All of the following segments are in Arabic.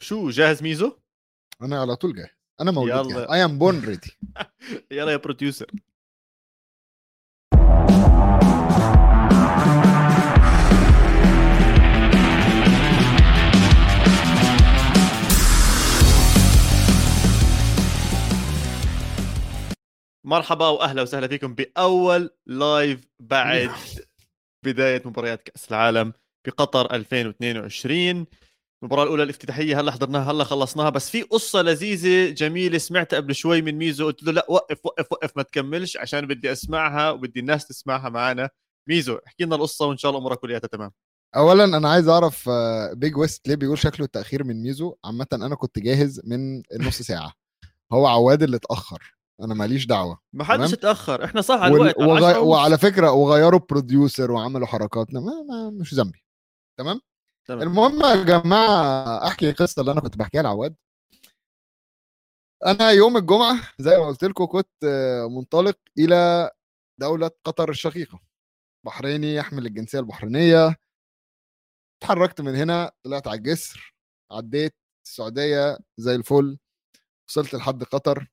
شو جاهز ميزو؟ أنا على طول جاهز. أنا مولود يلا. I am born ready يلا يا producer مرحبا وأهلا وسهلا فيكم بأول لايف بعد بداية مباريات كأس العالم بقطر 2022 المباراة الأولى الافتتاحية هلا حضرناها هلا خلصناها. بس في قصة لذيذة جميلة سمعتها قبل شوي من ميزو. قلت له لا وقف وقف وقف ما تكملش عشان بدي أسمعها وبدي الناس تسمعها معنا ميزو احكي لنا القصة وإن شاء الله امورك كلها تمام. اولا أنا عايز أعرف Big West ليه بيقول شكله التأخير من ميزو؟ عامة أنا كنت جاهز من نص ساعة. هو عواد اللي اتأخر. أنا ماليش دعوة. ما حدش. اتأخر. إحنا صح على الوقت. على وغ... 10 ونص. وعلى فكرة وغيروا بروديوسر وعملوا حركات ما... ما مش ذنبي. تمام؟ تمام. المهم يا جماعة أحكي القصة اللي أنا كنت بحكيها لعواد. أنا يوم الجمعة زي ما قلت لكم كنت منطلق إلى دولة قطر الشقيقة. بحريني يحمل الجنسية البحرينية. اتحركت من هنا طلعت على الجسر عديت السعودية زي الفل. وصلت لحد قطر.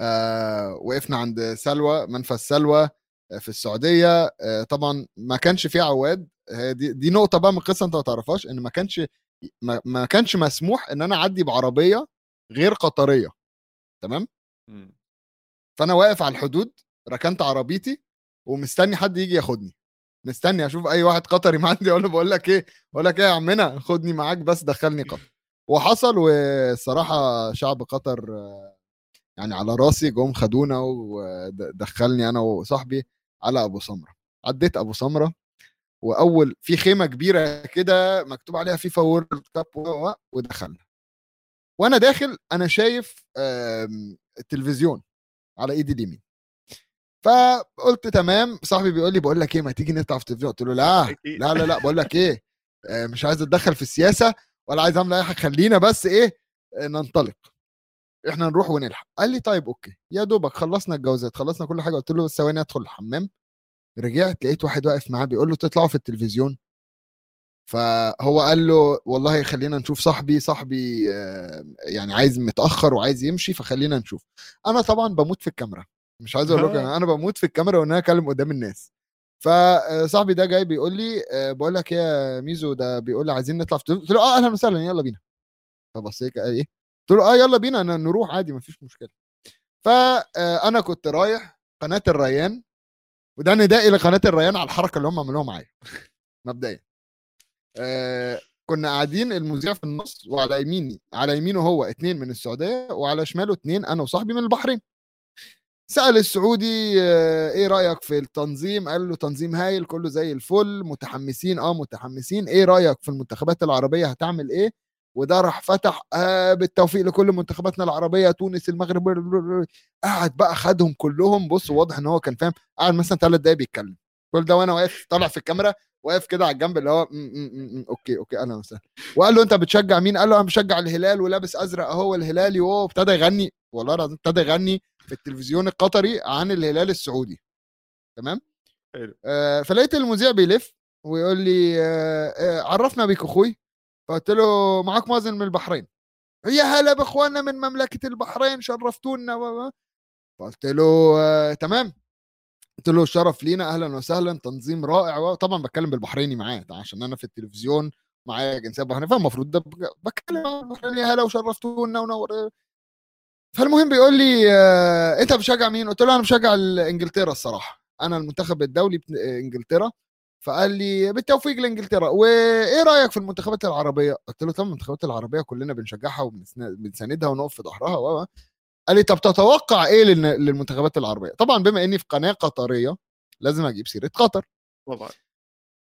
آه وقفنا عند سلوى منفذ سلوى آه، في السعودية. آه طبعا ما كانش فيه عواد. دي, دي نقطة بقى من القصة أنت ما تعرفهاش إن ما كانش ما, ما كانش مسموح إن أنا أعدي بعربية غير قطرية تمام. فأنا واقف على الحدود ركنت عربيتي ومستني حد يجي ياخدني. مستني أشوف أي واحد قطري معدي أقول له بقول لك إيه بقول لك إيه يا عمنا خدني معاك بس دخلني قطر. وحصل والصراحة شعب قطر آه، يعني على راسي جم خدونا ودخلني أنا وصاحبي على أبو سمرة. عديت أبو سمرة وأول في خيمة كبيرة كده مكتوب عليها فيفا وورلد كاب ودخلنا. وأنا داخل أنا شايف التلفزيون على إيدي اليمين. فقلت تمام صاحبي بيقول لي بقول لك إيه ما تيجي نطلع في التلفزيون؟ قلت له لا. لا لا لا بقول لك إيه آه، مش عايز أتدخل في السياسة ولا عايز أعمل أي حاجة خلينا بس إيه آه، ننطلق. إحنا نروح ونلحق. قال لي طيب أوكي. يا دوبك خلصنا الجوازات خلصنا كل حاجة قلت له ثواني أدخل الحمام. رجعت لقيت واحد واقف معاه بيقول له تطلعوا في التلفزيون فهو قال له والله خلينا نشوف صاحبي صاحبي آه، يعني عايز متأخر وعايز يمشي فخلينا نشوف أنا طبعا بموت في الكاميرا مش عايز أقول لكم آه. أنا بموت في الكاميرا وإن أنا أكلم قدام الناس فصاحبي ده جاي بيقول لي آه، بقول لك إيه يا ميزو ده بيقول لي عايزين نطلع في. قلت له آه أهلا وسهلا يلا بينا فبص لي قال إيه قلت له آه يلا بينا نروح عادي مفيش مشكلة فانا كنت رايح قناة الريان وده ندائي لقناة الريان على الحركة اللي هم عملوها معايا مبدئيا. آه كنا قاعدين المذيع في النص وعلى يميني على يمينه هو اتنين من السعودية وعلى شماله اتنين أنا وصاحبي من البحرين. سأل السعودي آه، إيه رأيك في التنظيم؟ قال له تنظيم هايل كله زي الفل متحمسين آه متحمسين. إيه رأيك في المنتخبات العربية؟ هتعمل إيه؟ وده راح فتح آه بالتوفيق لكل منتخباتنا العربية تونس المغرب قعد بقى خدهم كلهم. بص واضح إن هو كان فاهم. قعد مثلا ثلاث دقايق بيتكلم. كل ده وأنا واقف طالع في الكاميرا واقف كده على الجنب اللي هو م- م- م- م- okay okay أهلا وسهلا. وقال له أنت بتشجع مين؟ قال له أنا بشجع الهلال ولابس أزرق أهو الهلالي وهو ابتدى يغني. والله العظيم ابتدى يغني في التلفزيون القطري عن الهلال السعودي. تمام؟ حلو. آه فلقيت المذيع بيلف ويقول لي آه آه عرفنا بيك أخوي. فقلت له معاك مازن من البحرين. يا هلا بإخواننا من مملكة البحرين شرفتونا فقلت له آه تمام. قلت له الشرف لينا أهلا وسهلا تنظيم رائع طبعا بتكلم بالبحريني معاه عشان أنا في التلفزيون معايا جنسية بحرينية فالمفروض ده بتكلم بالبحريني يا هلا وشرفتونا ونور فالمهم بيقول لي آه أنت بتشجع مين؟ قلت له أنا بشجع إنجلترا الصراحة. أنا المنتخب الدولي إنجلترا. فقال لي بالتوفيق لإنجلترا وإيه رأيك في المنتخبات العربية؟ قلت له طبعا المنتخبات العربية كلنا بنشجعها وبنساندها ونقف في ظهرها و. قال لي طب تتوقع إيه للمنتخبات العربية؟ طبعا بما إني في قناة قطرية لازم أجيب سيرة قطر طبعا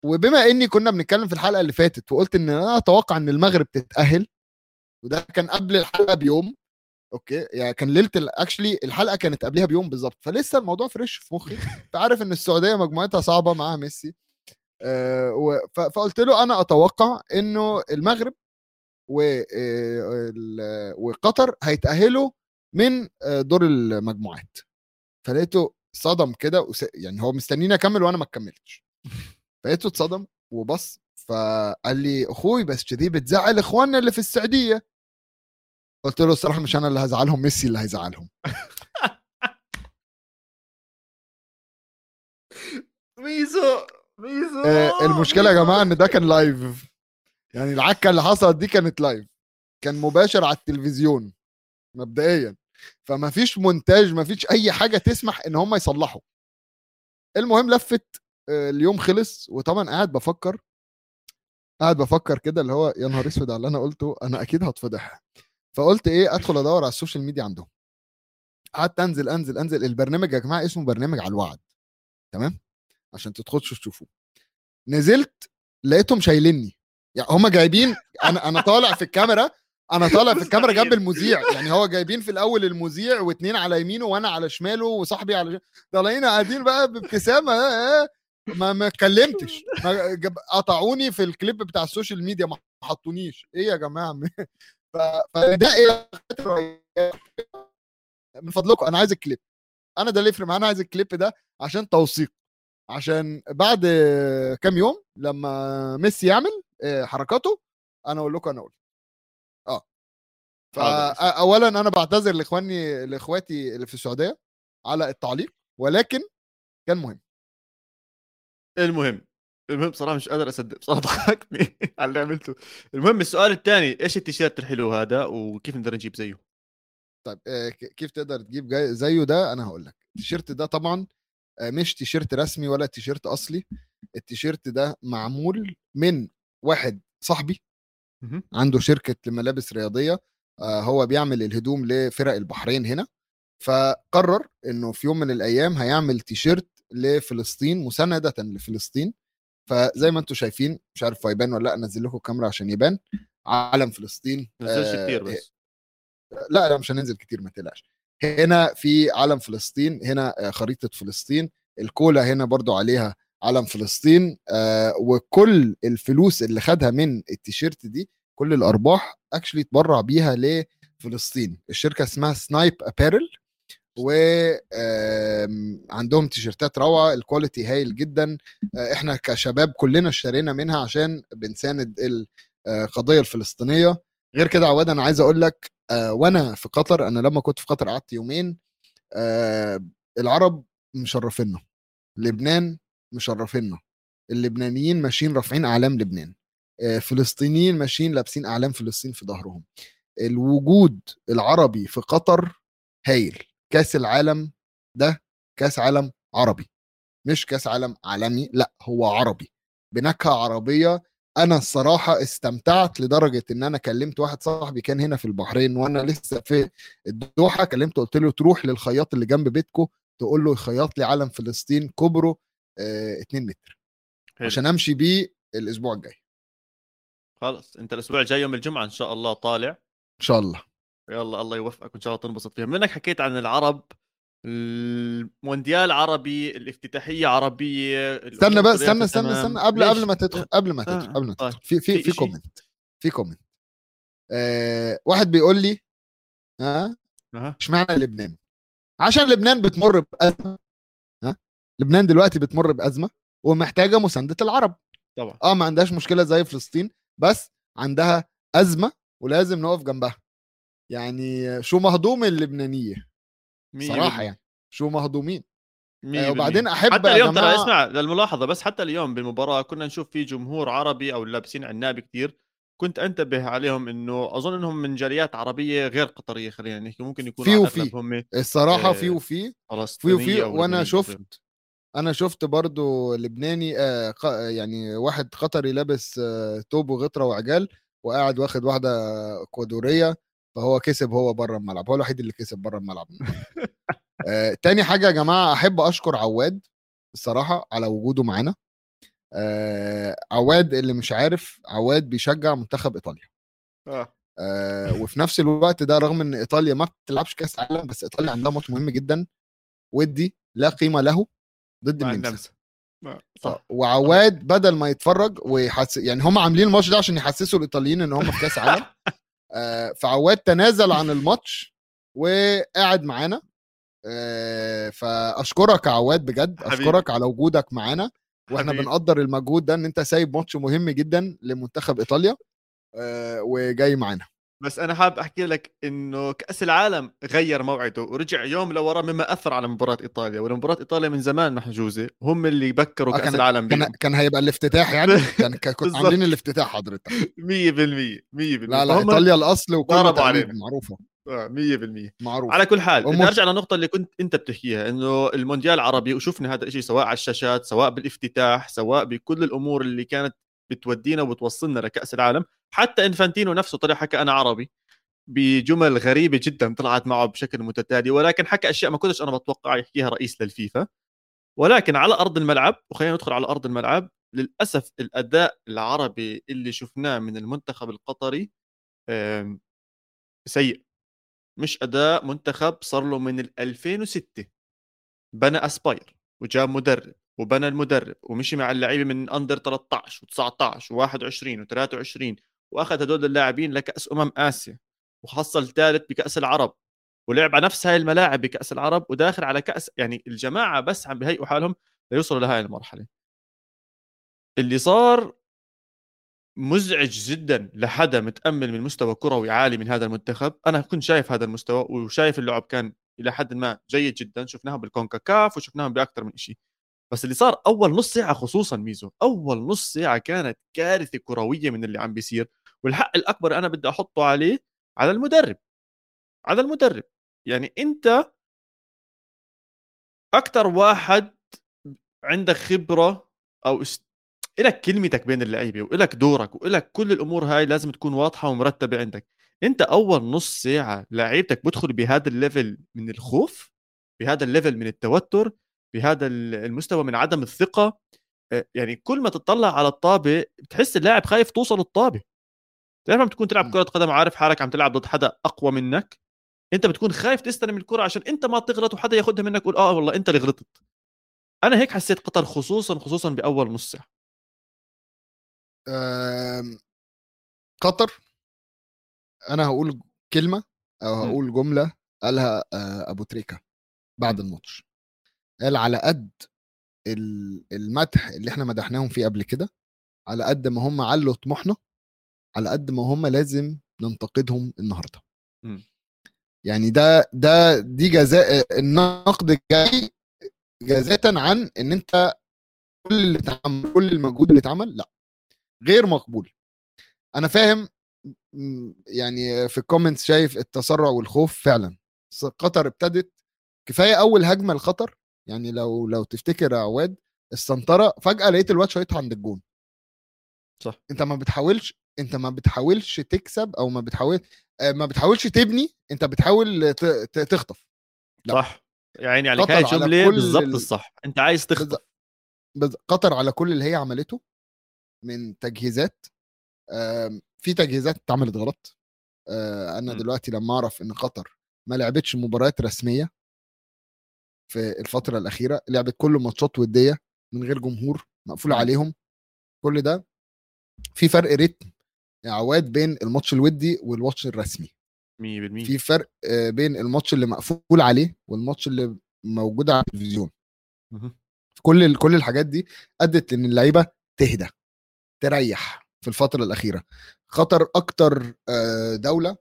وبما إني كنا بنتكلم في الحلقة اللي فاتت وقلت إن أنا أتوقع إن المغرب تتأهل وده كان قبل الحلقة بيوم okay يعني كان ليلة actually الحلقة كانت قبلها بيوم بالظبط فلسه الموضوع fresh في مخي فعارف إن السعودية مجموعتها صعبة معاها ميسي فقلت له أنا أتوقع إنه المغرب آه، وقطر هيتأهلوا من آه، دور المجموعات. فلقيته صدم كده يعني هو مستنيني أكمل وأنا ما كملتش. فلقيته اتصدم وبص فقال لي أخوي بس كذي بتزعل إخواننا اللي في السعودية. قلت له الصراحة مش أنا اللي هزعلهم ميسي اللي هيزعلهم. ميزو ميزو! آه، المشكلة يا جماعة إن ده كان لايف يعني العكة اللي حصلت دي كانت لايف كان مباشر على التلفزيون مبدئيا. فما فيش مونتاج ما فيش أي حاجة تسمح إن هم يصلحوا. المهم لفت آه، اليوم خلص وطبعا قاعد بفكر قاعد بفكر كده اللي هو يا نهار أسود على اللي أنا قلته أنا أكيد هتفضح. فقلت إيه أدخل أدور على السوشيال ميديا عندهم. قعدت أنزل أنزل أنزل. البرنامج يا جماعة اسمه برنامج على الوعد. تمام؟ عشان تدخلوا تشوفوه نزلت لقيتهم شايليني. يعني هم جايبين أنا أنا طالع في الكاميرا أنا طالع في الكاميرا جنب المذيع. يعني هو جايبين في الأول المذيع واثنين على يمينه وأنا على شماله وصاحبي على طالعين قاعدين بقى بابتسامة. آه، آه، ما ما اتكلمتش. ما جاب- قطعوني في الكليب بتاع السوشيال ميديا. ما حطونيش. إيه يا جماعة؟ فده إيه؟ من فضلكم أنا عايز الكليب. أنا ده اللي يفرق معايا أنا عايز الكليب ده عشان توثيق. عشان بعد كام يوم لما ميسي يعمل آه، حركاته أنا أقول لكم أنا قلت آه. فاولا أنا بعتذر لإخواني لإخواتي اللي في السعودية على التعليق ولكن كان مهم. المهم المهم صراحة مش قادر أصدق بصراحة ضحكني على اللي عملته. المهم السؤال الثاني إيش التيشيرت الحلو هذا وكيف نقدر نجيب زيه؟ طيب آه، كيف تقدر تجيب زيه ده؟ أنا هقول لك. التيشيرت ده طبعا مش تيشيرت رسمي ولا تيشيرت أصلي. التيشيرت ده معمول من واحد صاحبي. عنده شركة لملابس رياضية آه، هو بيعمل الهدوم لفرق البحرين هنا. فقرر إنه في يوم من الأيام هيعمل تيشيرت لفلسطين مساندة لفلسطين. فزي ما أنتم شايفين مش عارف هو يبان ولا لأ انزل لكم الكاميرا عشان يبان. علم فلسطين نزلش آه، كثير بس. لا لا مش هننزل كتير ما تقلقش. هنا في علم فلسطين هنا آه، خريطة فلسطين. الكولا هنا برضو عليها علم فلسطين آه، وكل الفلوس اللي خدها من التيشيرت دي كل الأرباح actually اتبرع بيها لفلسطين. الشركة اسمها Snipe Apparel وعندهم تيشيرتات روعة ال quality هايل جدا. آه، إحنا كشباب كلنا اشترينا منها عشان بنساند القضية الفلسطينية. غير كده عواد أنا عايز أقول لك وأنا في قطر أنا لما كنت في قطر قعدت يومين آه، العرب مشرفينا لبنان مشرفينا اللبنانيين ماشيين رافعين أعلام لبنان آه، فلسطينيين ماشيين لابسين أعلام فلسطين في ظهرهم. الوجود العربي في قطر هايل كأس العالم ده كأس عالم عربي مش كأس عالم عالمي لأ هو عربي بنكهة عربية أنا الصراحة استمتعت لدرجة إن أنا كلمت واحد صاحبي كان هنا في البحرين وأنا لسه في الدوحة كلمته قلت له تروح للخياط اللي جنب بيتكو تقول له يخيط لي علم فلسطين كبره 2 متر. حلو. عشان أمشي بيه الأسبوع الجاي. خلص أنت الأسبوع الجاي يوم الجمعة إن شاء الله طالع. إن شاء الله. يلا الله يوفقك وإن شاء الله تنبسط فيها. منك حكيت عن العرب المونديال عربي الافتتاحية عربية استنى بقى الأمور استنى استنى. استنى قبل ليش؟ قبل ما تدخل قبل ما آه، تدخل قبل ما. تدخل في في في؟ comment في comment آه واحد بيقول لي ها أها. اشمعنى لبنان عشان لبنان بتمر بأزمة ها لبنان دلوقتي بتمر بأزمة ومحتاجة مساندة العرب طبعا آه ما عندهاش مشكلة زي فلسطين بس عندها أزمة ولازم نقف جنبها يعني شو مهضوم اللبنانية صراحة. يعني شو مهضومين آه،. وبعدين أحب حتى اليوم ترى اسمع للملاحظة بس حتى اليوم بالمباراة كنا نشوف في جمهور عربي أو لابسين عناب كتير كنت أنتبه عليهم إنه أظن إنهم من جاليات عربية غير قطرية خلينا نحكي ممكن يكونوا في وفي. هم الصراحة آه، في وفي في وفي وأنا. شفت أنا شفت برضو لبناني آه يعني واحد قطري لابس آه توب وغطرة وعجال وقاعد واخد واحدة اكوادوريه فهو كسب هو بره الملعب هو الوحيد اللي كسب بره الملعب. آه تاني حاجة يا جماعة أحب أشكر عواد الصراحة على وجوده معانا. آه عواد اللي مش عارف عواد بيشجع منتخب إيطاليا. آه. آه وفي نفس الوقت ده رغم إن إيطاليا ما بتلعبش كأس عالم بس إيطاليا عندها ماتش مهم جدا ودي لا قيمة له ضد النمسا. آه، صح. وعواد بدل ما يتفرج ويحس يعني هم عاملين الماتش ده عشان يحسسوا الإيطاليين إن هم في كأس عالم فعواد تنازل عن الماتش وقاعد معانا آه، فأشكرك يا عواد بجد. أشكرك على وجودك معانا وإحنا. بنقدر المجهود ده إن أنت سايب ماتش مهم جدا لمنتخب إيطاليا آه، وجاي معانا بس أنا حابب أحكي لك إنه كأس العالم غير موعده ورجع يوم لورا مما أثر على مباراة إيطاليا ولمباراه إيطاليا من زمان محجوزة هم اللي بكروا آه، كأس كان- العالم كان بيهم. كان هيبقى الافتتاح يعني؟ كان كنت. عاملين الافتتاح حضرتك. 100% 100% لا لا إيطاليا الأصل وكل علينا. معروفة. آه، 100% معروف على كل حال ومش- أرجع للنقطه اللي كنت أنت بتحكيها إنه المونديال عربي وشفنا هذا الشيء سواء على الشاشات سواء بالافتتاح سواء بكل الأمور اللي كانت بتودينا وبتوصلنا لكأس العالم حتى إنفانتينو نفسه طلع حكى أنا عربي بجمل غريبة جدا طلعت معه بشكل متتالي ولكن حكى أشياء ما كنتش أنا بتوقع يحكيها رئيس للفيفا. ولكن على أرض الملعب وخلينا ندخل على أرض الملعب للأسف الأداء العربي اللي شفناه من المنتخب القطري سيء. مش أداء منتخب صار له من ال 2006 بنى أسباير وجاب مدرب وبنى المدرب ومشي مع اللعيبة من أندر 13 و19 و21 و23 وأخذ هدول اللاعبين لكأس أمم آسيا وحصل ثالث بكأس العرب ولعب على نفس هاي الملاعب بكأس العرب وداخل على كأس يعني الجماعة بس عم بهيئوا حالهم ليوصلوا لهاي المرحلة. اللي صار مزعج جدا لحدا متأمل من مستوى كروي عالي من هذا المنتخب. أنا كنت شايف هذا المستوى وشايف اللعب كان إلى حد ما جيد جدا. شفناهم بالكونكاكاف وشفناهم بأكثر من شيء بس اللي صار أول نص ساعة خصوصا ميزو أول نص ساعة كانت كارثة كروية من اللي عم بيصير. والحق الأكبر أنا بدي أحطه عليه على المدرب على المدرب. يعني أنت أكثر واحد عندك خبرة أو است... لك كلمتك بين اللعيبة وإلك دورك وإلك كل الأمور هاي لازم تكون واضحة ومرتبة عندك. أنت أول نص ساعة لعيبتك بدخل بهذا ال level من الخوف بهذا ال level من التوتر بهذا المستوى من عدم الثقة. آه، يعني كل ما تطلع على الطابة بتحس اللاعب خايف توصل الطابه تعرف لما تكون تلعب. كرة قدم عارف حالك عم تلعب ضد حدا أقوى منك أنت بتكون خايف تستلم الكرة عشان أنت ما تغلط وحدا ياخذها منك يقول آه والله أنت اللي غلطت. أنا هيك حسيت قطر خصوصا خصوصا بأول نص ساعة. قطر أنا هقول كلمة أو هقول جملة قالها آه، أبو تريكة بعد الماتش. قال على قد ال- المدح اللي إحنا مدحناهم فيه قبل كده على قد ما هم علوا طموحنا على قد ما هم لازم ننتقدهم النهارده مم. يعني ده ده دي جزاء النقد جاي جزاة عن إن أنت كل اللي اتعمل كل المجهود اللي اتعمل لأ غير مقبول أنا فاهم يعني في الكومنتس شايف التسرع والخوف فعلا قطر ابتدت كفاية أول هجمة لخطر يعني لو لو تفتكر يا عواد السنترة فجأة لقيت الواد شايطها عند الجون صح. أنت ما بتحاولش انت ما بتحاولش تكسب أو ما بتحاول آه، ما بتحاولش تبني انت بتحاول تخطف لا. صح يا عيني عليك هاي على جملة كل بالضبط ال- الصح انت عايز تخطف بالظبط. بز- قطر على كل اللي هي عملته من تجهيزات في تجهيزات اتعملت غلط آه، أنا م. دلوقتي لما اعرف ان قطر ما لعبتش مباريات رسمية في الفترة الأخيرة لعبت كل ماتشات ودية من غير جمهور مقفول. عليهم كل ده في فرق ريتم يا عواد بين الماتش الودي والماتش الرسمي. 100% في فرق آه، بين الماتش اللي مقفول عليه والماتش اللي موجود على التلفزيون. كل كل الحاجات دي أدت إن اللعيبة تهدى تريح في الفترة الأخيرة. قطر أكتر آه، دولة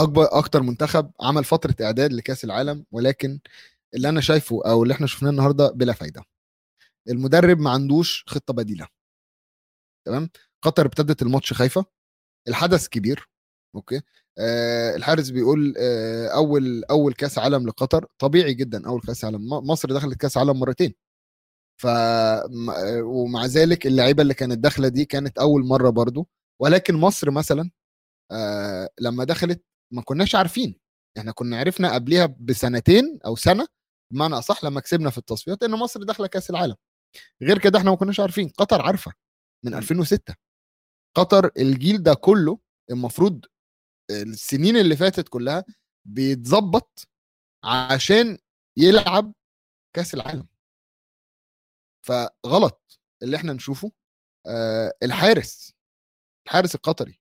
أكبر أكتر منتخب عمل فترة إعداد لكأس العالم ولكن اللي أنا شايفه أو اللي إحنا شفناه النهارده بلا فايدة. المدرب ما عندوش خطة بديلة. تمام؟ قطر ابتدت الماتش خايفة الحدث كبير أوكي؟ آه الحارس بيقول آه أول أول كأس عالم لقطر طبيعي جدا أول كأس عالم مصر دخلت كأس عالم مرتين. ف آه، ومع ذلك اللعيبة اللي كانت داخلة دي كانت أول مرة برضو. ولكن مصر مثلا آه لما دخلت ما كناش عارفين. إحنا كنا عرفنا قبليها بسنتين أو سنة بمعنى أصح لما كسبنا في التصفيات إن مصر داخلة كأس العالم. غير كده إحنا ما كناش عارفين. قطر عارفة من 2006 قطر الجيل ده كله المفروض السنين اللي فاتت كلها بيتظبط عشان يلعب كأس العالم. فغلط اللي إحنا نشوفه آه الحارس الحارس القطري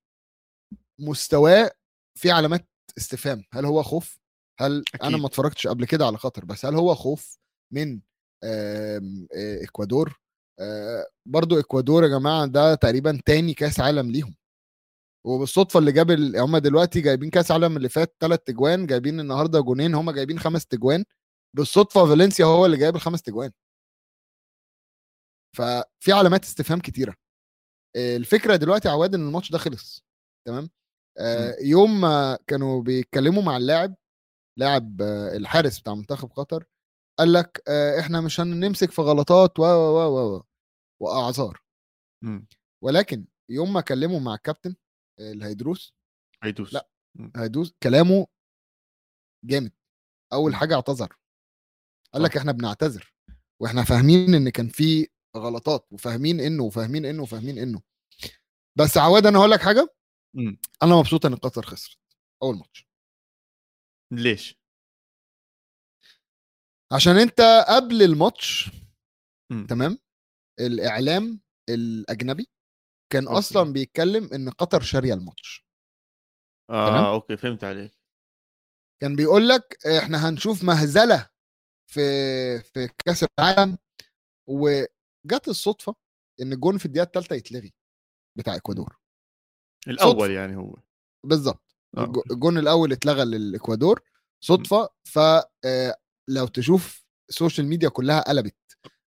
مستواه في علامات استفهام. هل هو خوف؟ هل أكيد. أنا ما اتفرجتش قبل كده على قطر بس هل هو خوف من آه، إكوادور؟ برضو إكوادور يا جماعة ده تقريبا تاني كأس عالم ليهم. وبالصدفة اللي جاب ال... هم دلوقتي جايبين كأس عالم اللي فات ثلاث تجوان جايبين النهارده جونين هم جايبين خمس تجوان. بالصدفة فالنسيا هو اللي جايب الخمس تجوان. ففي علامات استفهام كتيرة. الفكرة دلوقتي عواد إن الماتش ده خلص تمام؟ آه يوم ما كانوا بيتكلموا مع اللاعب لاعب آه الحارس بتاع منتخب قطر قال لك آه إحنا مش هنمسك في غلطات و و و و. وأعذار. ولكن يوم ما كلموا مع الكابتن الهيدروس هيدوس لأ هيدوس كلامه جامد. أول حاجة اعتذر. قال لك إحنا بنعتذر وإحنا فاهمين إن كان في غلطات وفاهمين إنه وفاهمين إنه وفاهمين إنه. بس عواد أنا هقول لك حاجة؟ م. أنا مبسوط إن قطر خسرت أول ماتش. ليش؟ عشان أنت قبل الماتش م. تمام؟ الإعلام الأجنبي كان okay. أصلا بيتكلم إن قطر شارية الماتش آه تمام. okay فهمت عليك كان بيقول لك إحنا هنشوف مهزلة في في كأس العالم وجت الصدفة إن الجون في الدقيقة الثالثه يتلغي بتاع إكوادور الأول صدفة. يعني هو بالظبط آه،. الجون الأول اتلغى للإكوادور صدفة ف آه، لو تشوف ال social media كلها قلبت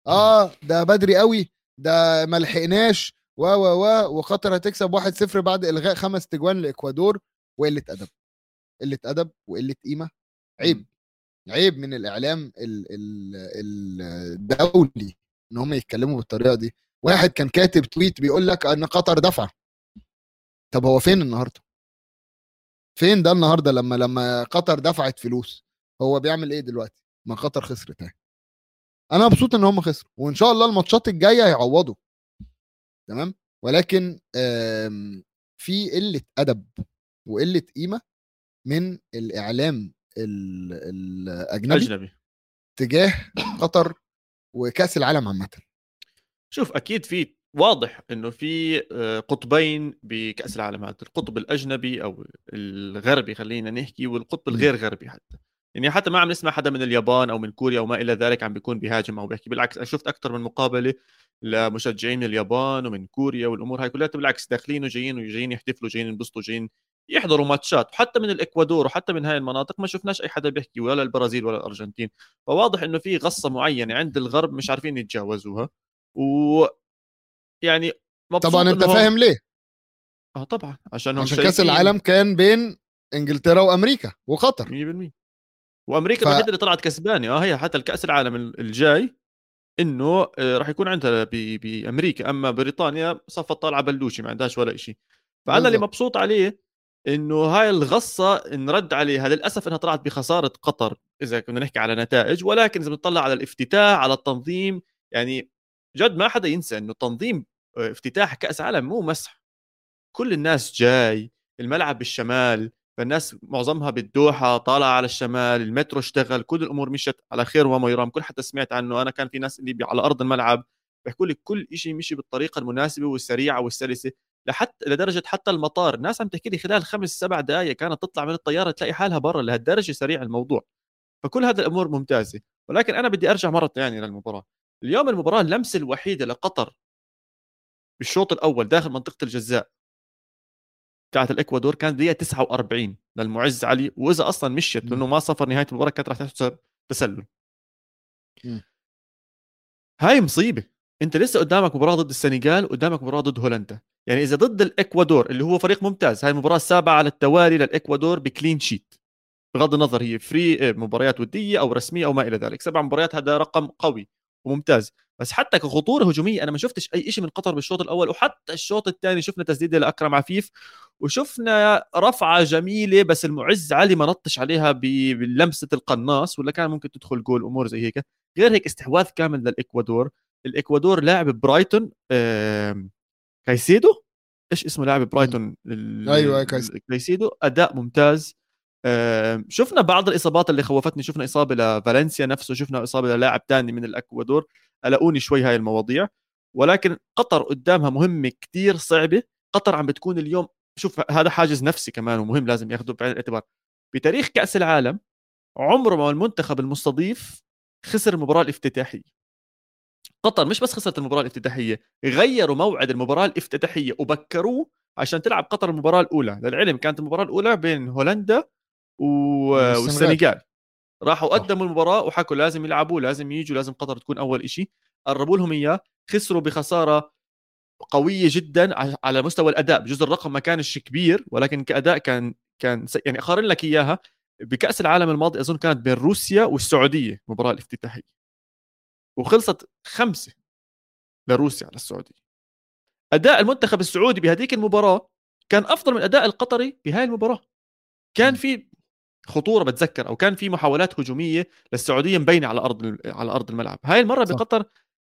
آه ده بدري قوي ده ما لحقناش و و و وقطر هتكسب 1-0 بعد إلغاء خمس تجوان لإكوادور وقلة أدب. قلة أدب وقلة قيمة. عيب. عيب من الإعلام ال- ال- الدولي إن هم يتكلموا بالطريقة دي. واحد كان كاتب تويت بيقول لك إن قطر دفع. طب هو فين النهارده؟ فين ده النهارده لما لما قطر دفعت فلوس؟ هو بيعمل إيه دلوقتي؟ ما قطر خسرت أهي. أنا مبسوط ان هم خسروا وان شاء الله الماتشات الجاية هيعوضوا. تمام؟ ولكن في قلة أدب وقلة قيمة من الإعلام ال- الأجنبي أجنبي. تجاه قطر وكأس العالم عامة. شوف أكيد في واضح إنه في آه، قطبين بكأس العالم هذا القطب الأجنبي أو الغربي خلينا نحكي والقطب. الغير غربي حتى. يعني حتى ما عم نسمع حدا من اليابان أو من كوريا أو ما إلى ذلك عم بيكون بيهاجم أو بيحكي بالعكس أنا شفت أكثر من مقابلة لمشجعين اليابان ومن كوريا والأمور هاي كلها بالعكس داخلين وجايين وجايين يحتفلوا جايين ينبسطوا جايين يحضروا ماتشات. وحتى من الإكوادور وحتى من هاي المناطق ما شفناش أي حدا بيحكي ولا البرازيل ولا الأرجنتين. فواضح إنه في غصة معينة عند الغرب مش عارفين يتجاوزوها. و يعني طبعا أنت فاهم ليه. آه طبعا عشان عشان كأس العالم كان بين إنجلترا وأمريكا وقطر. 100% وأمريكا ف- الوحيدة اللي طلعت كسبانة. آه هي حتى الكأس العالم ال- الجاي إنه آه، راح يكون عندها ب- بأمريكا. أما بريطانيا صفت طالعة بلوشي ما عندهاش ولا شيء فأنا اللي. مبسوط عليه إنه هاي الغصة انرد عليها للأسف إنها طلعت بخسارة قطر إذا كنا نحكي على نتائج. ولكن إذا بنطلع على الافتتاح على التنظيم يعني جد ما حدا ينسى إنه تنظيم آه، افتتاح كأس عالم مو مسح. كل الناس جاي الملعب بالشمال فالناس معظمها بالدوحة طالعه على الشمال المترو اشتغل كل الأمور مشت على خير وما يرام. كل حتى سمعت عنه أنا كان في ناس اللي على أرض الملعب بيحكوا لي كل شيء مشي بالطريقة المناسبة والسريعة والسلسة لحتى لدرجة حتى المطار. ناس عم تحكي لي خلال خمس سبع دقائق كانت تطلع من الطيارة تلاقي حالها برا لهالدرجة سريع الموضوع. فكل هذه الأمور ممتازة. ولكن أنا بدي أرجع مرة ثانية للمباراة. اليوم المباراة اللمسة الوحيدة لقطر بالشوط الأول داخل منطقة الجزاء. بتاعت الإكوادور كانت دقيقة 49 للمعز علي. وإذا أصلا مشيت. لأنه ما صفر نهاية المباراة كانت راح تحسب تسلل. هاي مصيبة. أنت لسه قدامك مباراة ضد السنغال قدامك مباراة ضد هولندا. يعني إذا ضد الإكوادور اللي هو فريق ممتاز هاي المباراة السابعة على التوالي للإكوادور بكلين شيت بغض النظر هي friendly آه، مباريات ودية أو رسمية أو ما إلى ذلك. سبع مباريات هذا رقم قوي. وممتاز. بس حتى كخطورة هجومية أنا ما شفتش أي شيء من قطر بالشوط الأول وحتى الشوط الثاني شفنا تسديدة لأكرم عفيف وشفنا رفعة جميلة بس المعز علي ما نطش عليها بلمسة القناص ولا كان ممكن تدخل جول أمور زي هيك. غير هيك استحواذ كامل للإكوادور. الإكوادور لاعب برايتون كايسيدو؟ إيش اسمه لاعب برايتون؟ ال- أيوة، كايسيدو. أداء ممتاز. شفنا بعض الإصابات اللي خوفتني. شفنا إصابة لفالنسيا نفسه شفنا إصابة للاعب ثاني من الأكوادور. قلقوني شوي هاي المواضيع. ولكن قطر قدامها مهمة كتير صعبة. قطر عم بتكون اليوم شوف هذا حاجز نفسي كمان ومهم لازم ياخذه بعين الاعتبار. بتاريخ كأس العالم عمره ما المنتخب المستضيف خسر المباراه الافتتاحية. قطر مش بس خسرت المباراة الافتتاحية غيروا موعد المباراة الافتتاحية وبكروه عشان تلعب قطر المباراة الأولى. للعلم كانت المباراة الأولى بين هولندا. والسنغال. راحوا قدموا المباراة وحكوا لازم يلعبوا لازم يجوا لازم قطر تكون أول شيء قربوا لهم إياه خسروا بخسارة قوية جدا على مستوى الأداء بجزء الرقم ما كانش كبير ولكن كأداء كان كان يعني أقارن لك إياها بكأس العالم الماضي أظن كانت بين روسيا والسعودية المباراه الافتتاحية. وخلصت خمسة لروسيا على السعودية. أداء المنتخب السعودي بهذيك المباراة كان أفضل من أداء القطري بهاي المباراة. كان في خطورة بتذكر أو كان في محاولات هجومية للسعودية مبينة على أرض على أرض الملعب. هاي المرة صح. بقطر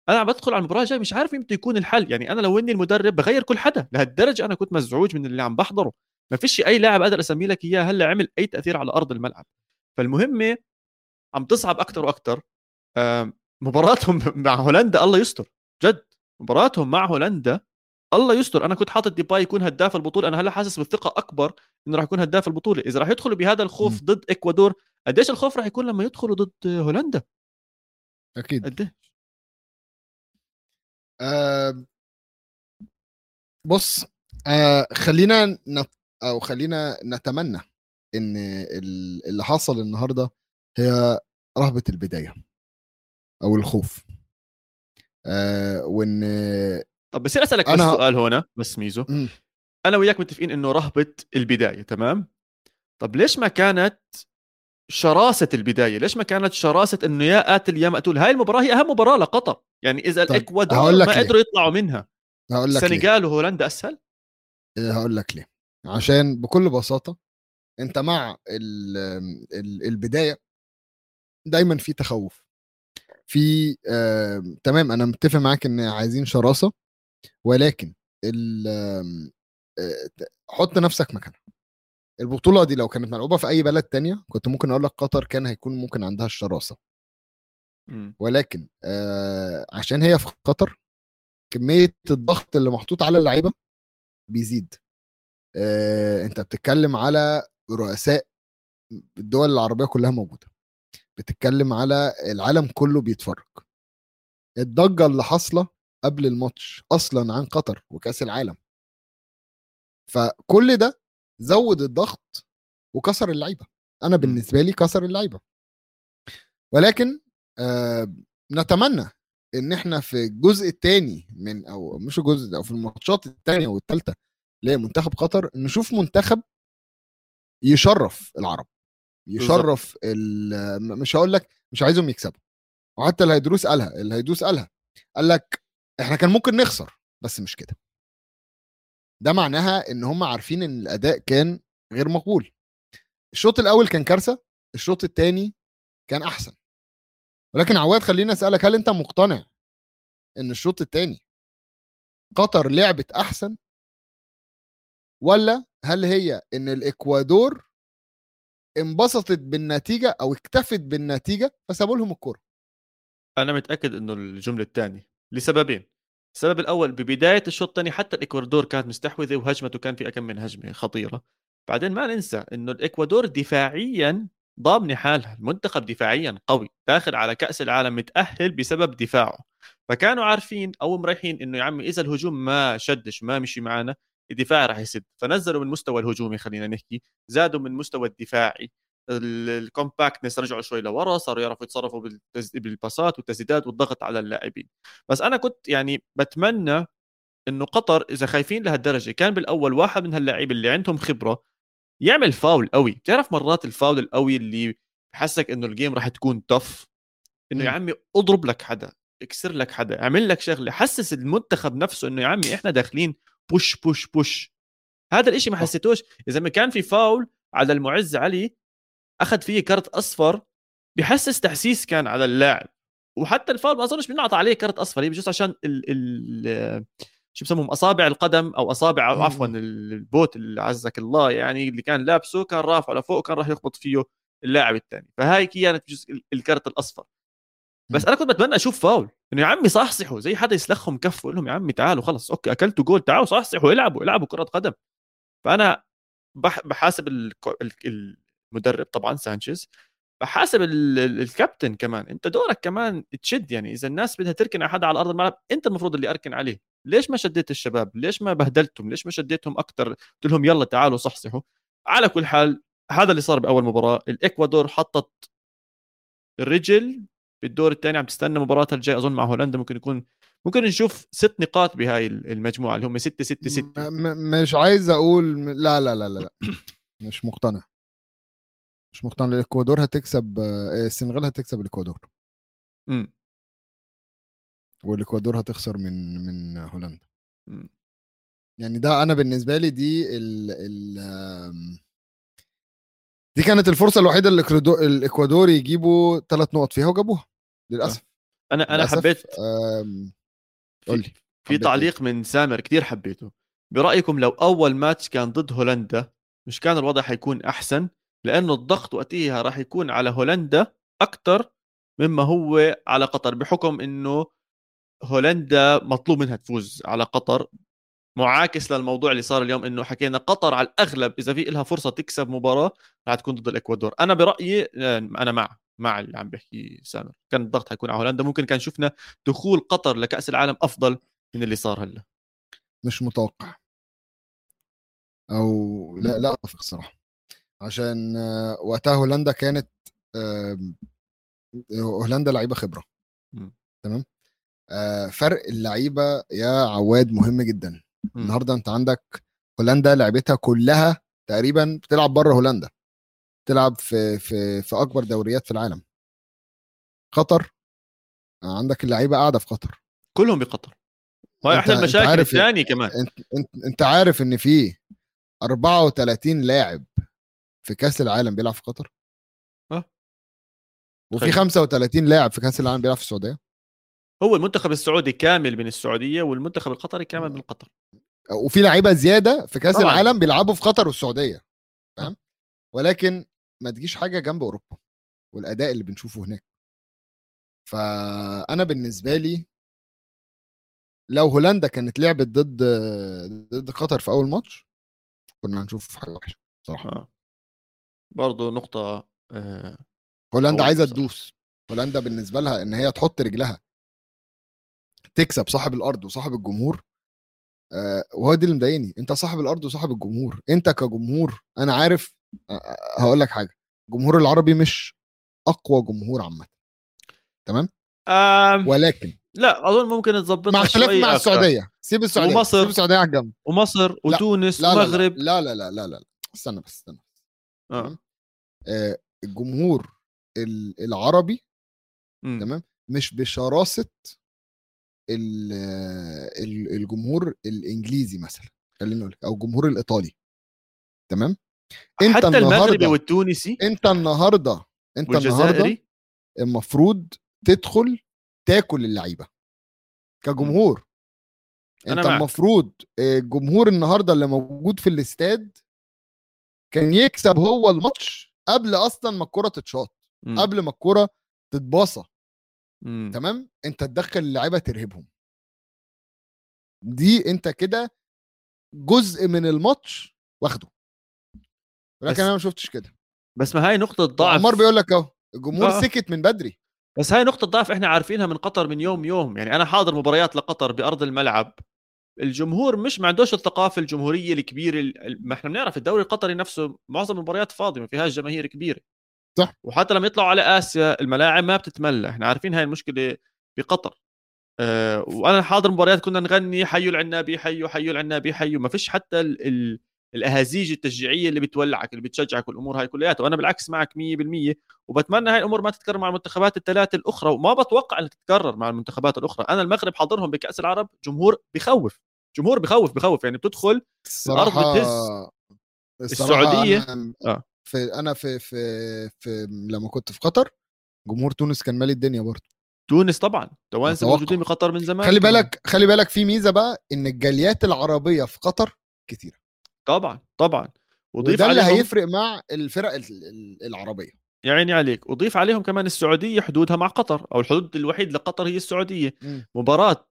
أنا عم بدخل على المباراة الجاية مش عارف يمتى يكون الحل. يعني أنا لو إني المدرب بغير كل حدا لهالدرجة أنا كنت مزعوج من اللي عم بحضره. ما فيش أي لاعب أقدر اسمي لك إياه هلأ عمل أي تأثير على أرض الملعب. فالمهمه عم تصعب أكثر وأكثر مباراتهم مع هولندا الله يستر جد. مباراتهم مع هولندا الله يستر أنا كنت حاطط ديباي يكون هداف البطولة أنا هلا حاسس بالثقة أكبر إنه راح يكون هداف البطولة. إذا راح يدخلوا بهذا الخوف م. ضد إكوادور قديش الخوف راح يكون لما يدخلوا ضد هولندا؟ أكيد. قديش؟ آه بص آه خلينا نت أو خلينا نتمنى إن اللي حصل النهارده هي رهبة البداية أو الخوف. آه وإن طب بصير أسألك أنا... بس سؤال هنا بس ميزو. م. أنا وياك متفقين إنه رهبة البداية تمام؟ طب ليش ما كانت شراسة البداية؟ ليش ما كانت شراسة إنه يا قاتل يا مقتول؟ هاي المباراة هي أهم مباراة لقطر يعني إذا طيب الاكوادور ما. قدروا يطلعوا منها. هقول لك السنغال وهولندا أسهل؟ إيه، هقول لك ليه. عشان بكل بساطة أنت مع ال ال البداية دايما في تخوف. في آه تمام أنا متفق معاك إن عايزين شراسة ولكن ال آه حط نفسك مكانها. البطولة دي لو كانت ملعوبة في أي بلد تانية كنت ممكن أقول لك قطر كان هيكون ممكن عندها الشراسة. ولكن آه عشان هي في قطر كمية الضغط اللي محطوط على اللعيبة بيزيد. آه أنت بتتكلم على رؤساء الدول العربية كلها موجودة. بتتكلم على العالم كله بيتفرج. الضجة اللي حاصلة قبل الماتش أصلا عن قطر وكأس العالم. فكل ده زود الضغط وكسر اللعيبة. أنا بالنسبة لي كسر اللعيبة. ولكن آه نتمنى إن إحنا في الجزء الثاني من أو مش الجزء أو في الماتشات الثانية والثالثه لمنتخب قطر نشوف منتخب يشرف العرب. يشرف مش هقول لك مش عايزهم يكسبوا. وحتى الهيدروس قالها الهيدروس قالها. قال لك إحنا كان ممكن نخسر بس مش كده. ده معناها إن هم عارفين إن الأداء كان غير مقبول. الشوط الأول كان كارثة الشوط الثاني كان أحسن. ولكن عواد خليني أسألك هل أنت مقتنع إن الشوط الثاني قطر لعبت أحسن؟ ولا هل هي إن الإكوادور انبسطت بالنتيجة أو اكتفت بالنتيجة فسابوا لهم الكورة؟ أنا متأكد إنه الجملة الثانية لسببين. السبب الأول ببداية الشوط الثاني حتى الإكوادور كانت مستحوذة وهجمته كان في أكم من هجمة خطيرة. بعدين ما ننسى إنه الإكوادور دفاعيا ضامنة حالها المنتخب دفاعيا قوي داخل على كأس العالم متأهل بسبب دفاعه. فكانوا عارفين أو مريحين إنه يا عمي إذا الهجوم ما شدش ما مشي معنا الدفاع راح يسد. فنزلوا من المستوى الهجومي خلينا نحكي زادوا من المستوى الدفاعي. الكومباكتنس رجعوا شوي لورا صاروا يعرفوا يتصرفوا بالباسات والتسديدات والضغط على اللاعبين. بس أنا كنت يعني بتمنى إنه قطر إذا خايفين لهالدرجة كان بالأول واحد من هاللاعبين اللي عندهم خبرة يعمل فاول قوي. بتعرف مرات الفاول القوي اللي بحسك إنه ال game راح تكون tough إنه يا عمي اضرب لك حدا اكسر لك حدا اعمل لك شغلة حسس المنتخب نفسه إنه يا عمي إحنا داخلين push push push هذا الإشي ما حسيتوش. إذا ما كان في فاول على المعز علي أخذ فيه كرت أصفر بحسس تحسيس كان على اللاعب. وحتى الفاول ما أظنش بنعطى عليه كرت أصفر هي بجوز عشان ال ال شو بسموهم أصابع القدم أو أصابع أو عفوا البوت اللي عزك الله يعني اللي كان لابسه كان رافعه لفوق كان راح يخبط فيه اللاعب الثاني فهاي كانت جزء الكرت الأصفر. بس أنا كنت بتمنى أشوف فاول. إنه يا عمي صحصحوا زي حدا يسلخهم كف ويقول لهم يا عمي تعالوا خلص okay أكلتوا جول تعالوا صحصحوا العبوا العبوا كرة قدم. فأنا بحاسب المدرب طبعا سانشيز. فحاسب ال- ال- الكابتن كمان انت دورك كمان تشد يعني إذا الناس بدها تركن على حدا على أرض الملعب انت المفروض اللي أركن عليه. ليش ما شديت الشباب؟ ليش ما بهدلتهم؟ ليش ما شديتهم أكثر قلت لهم يلا تعالوا صحصحوا. على كل حال هذا اللي صار بأول مباراة. الإكوادور حطت الرجل بالدور الثاني عم تستنى مباراتها الجاي أظن مع هولندا ممكن يكون ممكن نشوف ست نقاط بهاي المجموعة اللي هم 6 6 6 م- م- مش عايز أقول لا لا لا لا, لا. مش مقتنع. مش مقتنع الاكوادور هتكسب آه، السنغال هتكسب الإكوادور. امم. والإكوادور هتخسر من من هولندا. مم. يعني ده أنا بالنسبة لي دي ال ال دي كانت الفرصة الوحيدة اللي الإكوادور يجيبوا ثلاث نقط فيها وجابوها للأسف. أنا أنا للأسف، حبيت قول لي في حبيت تعليق من سامر كتير حبيته. برأيكم لو أول ماتش كان ضد هولندا مش كان الوضع حيكون أحسن؟ لأنه الضغط وقتها راح يكون على هولندا أكثر مما هو على قطر بحكم إنه هولندا مطلوب منها تفوز على قطر معاكس للموضوع اللي صار اليوم إنه حكينا قطر على الأغلب إذا في لها فرصة تكسب مباراة راح تكون ضد الإكوادور. أنا برأيي آه، أنا مع مع اللي عم بيحكي سامر. كان الضغط حيكون على هولندا ممكن كان شفنا دخول قطر لكأس العالم أفضل من اللي صار هلأ. مش متوقع. أو لا لا أتفق الصراحه عشان آه، وقتها هولندا كانت هولندا لعيبة خبرة. تمام؟ آه، فرق اللعيبة يا عواد مهم جدا. النهارده أنت عندك هولندا لعبتها كلها تقريبا بتلعب بره هولندا. تلعب في في في أكبر دوريات في العالم. قطر آه، عندك اللعيبة قاعدة في قطر. كلهم بقطر. وهي احدى المشاكل الثانية كمان. أنت أنت أنت عارف إن في 34 لاعب في كأس العالم بيلعب في قطر آه. وفي تخيل. 35 لاعب في كأس العالم بيلعب في السعودية هو المنتخب السعودي كامل من السعودية والمنتخب القطري كامل من قطر وفي لعيبة زيادة في كأس طبعاً. العالم بيلعبوا في قطر والسعودية فاهم ولكن ما تجيش حاجة جنب أوروبا والأداء اللي بنشوفه هناك فأنا بالنسبة لي لو هولندا كانت لعبت ضد ضد قطر في أول ماتش كنا هنشوف حاجة وحشة صراحة آه. برضه نقطة آه. هولندا عايزة. تدوس هولندا بالنسبة لها إن هي تحط رجلها تكسب صاحب الأرض وصاحب الجمهور آه وهو دي اللي مضايقني أنت صاحب الأرض وصاحب الجمهور أنت كجمهور أنا عارف آه هقول لك حاجة الجمهور العربي مش أقوى جمهور عامة آم. ولكن لا أظن ممكن تظبطها مع اختلاف مع. السعودية سيب السعودية ومصر. سيب السعودية على الجنب ومصر وتونس لا لا ومغرب لا لا لا لا لا, لا. استنى بس استنى آه. آه الجمهور ال- العربي مم. تمام؟ مش بشراسة ال- ال- الجمهور الإنجليزي مثلا خلينا نقول أو الجمهور الإيطالي تمام؟ أنت حتى المغربي والتونسي؟ أنت النهارده أنت النهارده المفروض تدخل تاكل اللعيبة كجمهور. أنا أنت معك. المفروض الجمهور النهارده اللي موجود في الاستاد كان يكسب هو الماتش قبل أصلا ما الكرة تتشاط. قبل ما الكرة تتباصى. تمام؟ أنت تدخل اللعيبة ترهبهم. دي أنت كده جزء من الماتش واخده. لكن أنا ما شفتش كده. بس ما هاي نقطة ضعف. عمار بيقول لك أهو الجمهور آه. سكت من بدري. بس هاي نقطة ضعف إحنا عارفينها من قطر من يوم يوم. يعني أنا حاضر مباريات لقطر بأرض الملعب. الجمهور مش ما عندوش الثقافة الجمهورية الكبيرة ال- ما إحنا بنعرف الدوري القطري نفسه معظم المباريات فاضية ما فيهاش جماهير كبيرة. صح. وحتى لما يطلعوا على آسيا الملاعب ما بتتملى إحنا عارفين هاي المشكلة بقطر. أه وأنا حاضر مباريات كنا نغني حيوا العنابي حيوا حيوا العنابي حيوا ما فيش حتى ال ال الأهازيج التشجيعية اللي بتولعك اللي بتشجعك والأمور هاي كلياتها. وأنا بالعكس معك 100% وبتمنى هاي الأمور ما تتكرر مع المنتخبات الثلاثة الأخرى وما بتوقع إنها تتكرر مع المنتخبات الأخرى. أنا المغرب حاضرهم بكأس العرب جمهور بخوف. جمهور بخوف بخوف يعني بتدخل الصراحة بتهز. السعودية؟ أنا آه. في أنا في في في لما كنت في قطر جمهور تونس كان مالي الدنيا برضه تونس طبعا توانسه. موجودين بقطر من زمان خلي. بالك خلي بالك في ميزة بقى إن الجاليات العربية في قطر كتيرة طبعا طبعا وضيف وده اللي هيفرق مع الفرق ال- ال- العربية يا عيني عليك وضيف عليهم كمان السعودية حدودها مع قطر أو الحدود الوحيد لقطر هي السعودية مم. مباراة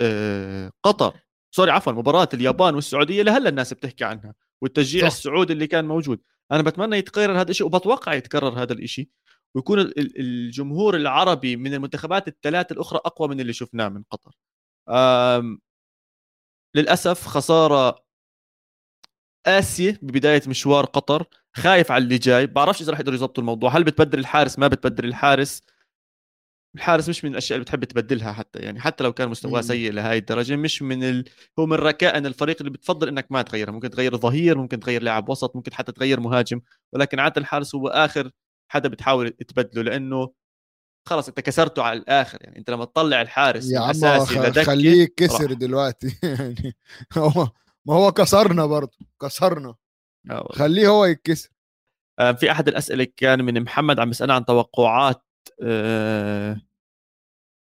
آه، قطر سوري عفوا مباراة اليابان والسعودية لهلا الناس بتحكي عنها والتشجيع صح. السعودي اللي كان موجود. أنا بتمنى يتكرر هذا الشيء وبتوقع يتكرر هذا الشيء ويكون ال- ال- الجمهور العربي من المنتخبات الثلاث الأخرى أقوى من اللي شفناه من قطر. للأسف خسارة قاسية ببداية مشوار قطر خايف على اللي جاي. بعرفش إذا رح يقدروا يظبطوا الموضوع هل بتبدل الحارس ما بتبدل الحارس؟ الحارس مش من الأشياء اللي بتحب تبدلها حتى يعني حتى لو كان مستواه. سيء لهي الدرجة مش من ال... هو من ركائن الفريق اللي بتفضل إنك ما تغيرها ممكن تغير ظهير ممكن تغير لاعب وسط ممكن حتى تغير مهاجم ولكن عادة الحارس هو آخر حدا بتحاول تبدله لأنه خلص أنت كسرته على الآخر يعني أنت لما تطلع الحارس يا عم خليه راح. دلوقتي يعني هو ما هو كسرنا برضه كسرنا آه. خليه هو يتكسر آه، في أحد الأسئلة كان من محمد عم بيسالنا عن توقعات آه،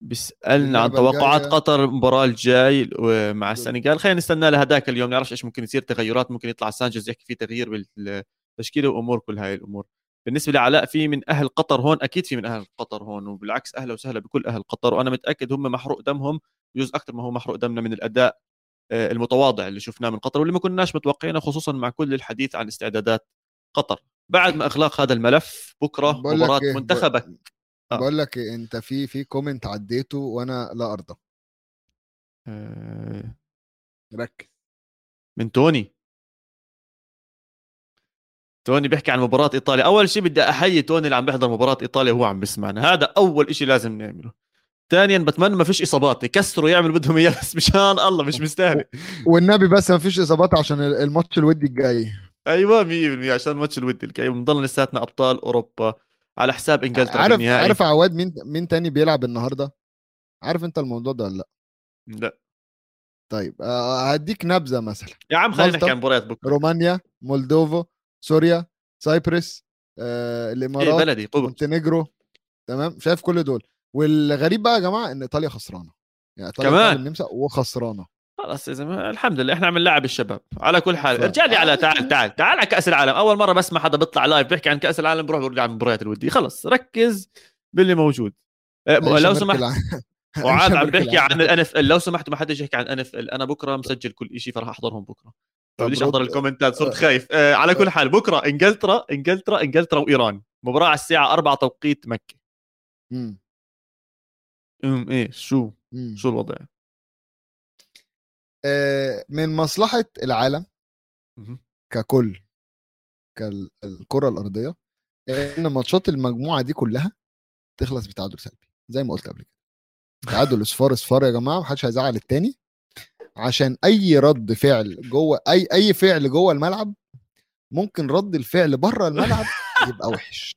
بيسألنا عن توقعات. قطر المباراة الجاي مع السنغال. خلينا نستنى لهداك اليوم نعرفش إيش ممكن يصير تغيرات ممكن يطلع سانشيز يحكي في تغيير بالتشكيلة وأمور كل هاي الأمور. بالنسبة لعلاء في من أهل قطر هون؟ أكيد في من أهل قطر هون وبالعكس أهلا وسهلا بكل أهل قطر. وأنا متأكد هم محروق دمهم بجوز أكثر ما هو محروق دمنا من الأداء آه، المتواضع اللي شفناه من قطر واللي ما كناش متوقعينه خصوصا مع كل الحديث عن استعدادات قطر. بعد ما اغلاق هذا الملف بكرة مباراة إيه، منتخبك. آه. بقول لك أنت في في comment عديته وأنا لا أرضى. آه، ركز. من توني. توني بيحكي عن مباراة إيطاليا. أول شيء بدي أحيي توني اللي عم بيحضر مباراة إيطاليا وهو عم بيسمعنا. هذا أول شيء لازم نعمله. ثانيا بتمنى ما فيش إصابات. يكسروا يعملوا بدهم إياه بس مشان الله مش مستاهل. والنبي بس ما فيش إصابات عشان الماتش الودي الجاي. أيوة 100% عشان الماتش الودي الجاي. بنضل لساتنا أبطال أوروبا. على حساب إنجلترا عارف بالنهائي عارف عواد مين مين تاني بيلعب النهارده؟ عارف أنت الموضوع ده ولا لأ؟ لأ. طيب آه، هديك نبذة مثلا. يا عم خلينا. نحكي عن مباريات بكرة. رومانيا مولدوفا سوريا Cyprus آه، إيه الإمارات بلدي؟ قبرص مونتينيجرو تمام؟ شايف كل دول. والغريب بقى يا جماعة إن إيطاليا خسرانة. يعني إيطاليا كمان؟ النمسا وخسرانة. خلاص يا زلمة الحمد لله إحنا عم نلعب الشباب. على كل حال ارجع لي على تعال تعال تعال على كأس العالم. أول مرة بسمع حدا بيطلع live بيحكي عن كأس العالم بروح برجع عن المباريات الوديه خلص ركز باللي موجود. أه، لو سمحت. وعاد عم بيحكي عن ال NFL لو سمحت ما حدش يحكي عن NFL أنا بكرة مسجل كل شيء فراح أحضرهم بكرة. بديش أحضر الكومنتات؟ صرت خايف. آه على كل حال بكرة إنجلترا إنجلترا إنجلترا وإيران. مباراة على الساعة 4 توقيت مكة. مم. امم إيه شو؟ مم. شو الوضع؟ آه، من مصلحة العالم. ككل كالكرة الأرضية إن ماتشات المجموعة دي كلها تخلص بتعادل سلبي زي ما قلت قبل كده تعادل اصفار اصفار يا جماعة محدش هيزعل التاني عشان أي رد فعل جوه أي أي فعل جوه الملعب ممكن رد الفعل بره الملعب يبقى وحش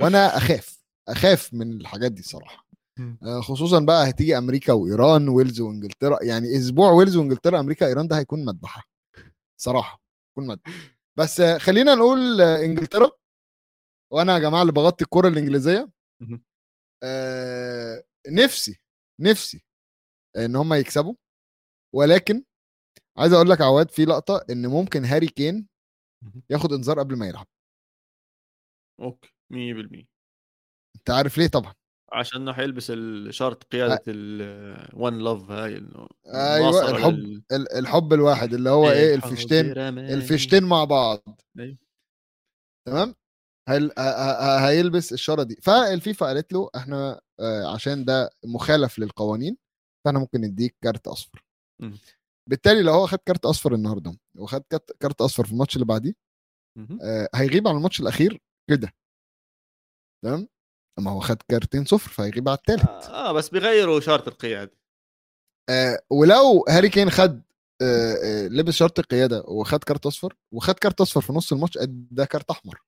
وأنا أخاف أخاف من الحاجات دي صراحة. آه، خصوصا بقى هتيجي أمريكا وإيران ويلز وإنجلترا. يعني أسبوع ويلز وإنجلترا أمريكا إيران ده هيكون مذبحة. صراحة هيكون مذبحة. بس آه، خلينا نقول آه، إنجلترا. وأنا يا جماعة اللي بغطي الكره الإنجليزية. آه، نفسي نفسي إن هم يكسبوا. ولكن عايز أقول لك عواد في لقطة إن ممكن هاري كين. ياخد انذار قبل ما يلعب. okay 100% أنت عارف ليه طبعا؟ عشان حيلبس الشارت قيادة ال one love هاي إنه أيوه الحب لل- ال- الحب الواحد اللي هو إيه الحب الفيشتين. الفيشتين مع بعض أيوة. تمام هل... هيلبس الشارة دي فالفيفا قالت له إحنا آه، عشان ده مخالف للقوانين فإحنا ممكن نديك كارت أصفر. بالتالي لو هو خد كارت أصفر النهارده وخد كارت- كارت أصفر في الماتش اللي بعديه. آه، هيغيب عن الماتش الأخير كده تمام اما هو خد كارتين صفر فهيغيب على الثالث آه بس بيغيروا شارت القيادة. آه ولو هاري كين خد آه آه لبس شارة القيادة وخد كارت أصفر وخد كارت أصفر في نص الماتش ده كارت أحمر.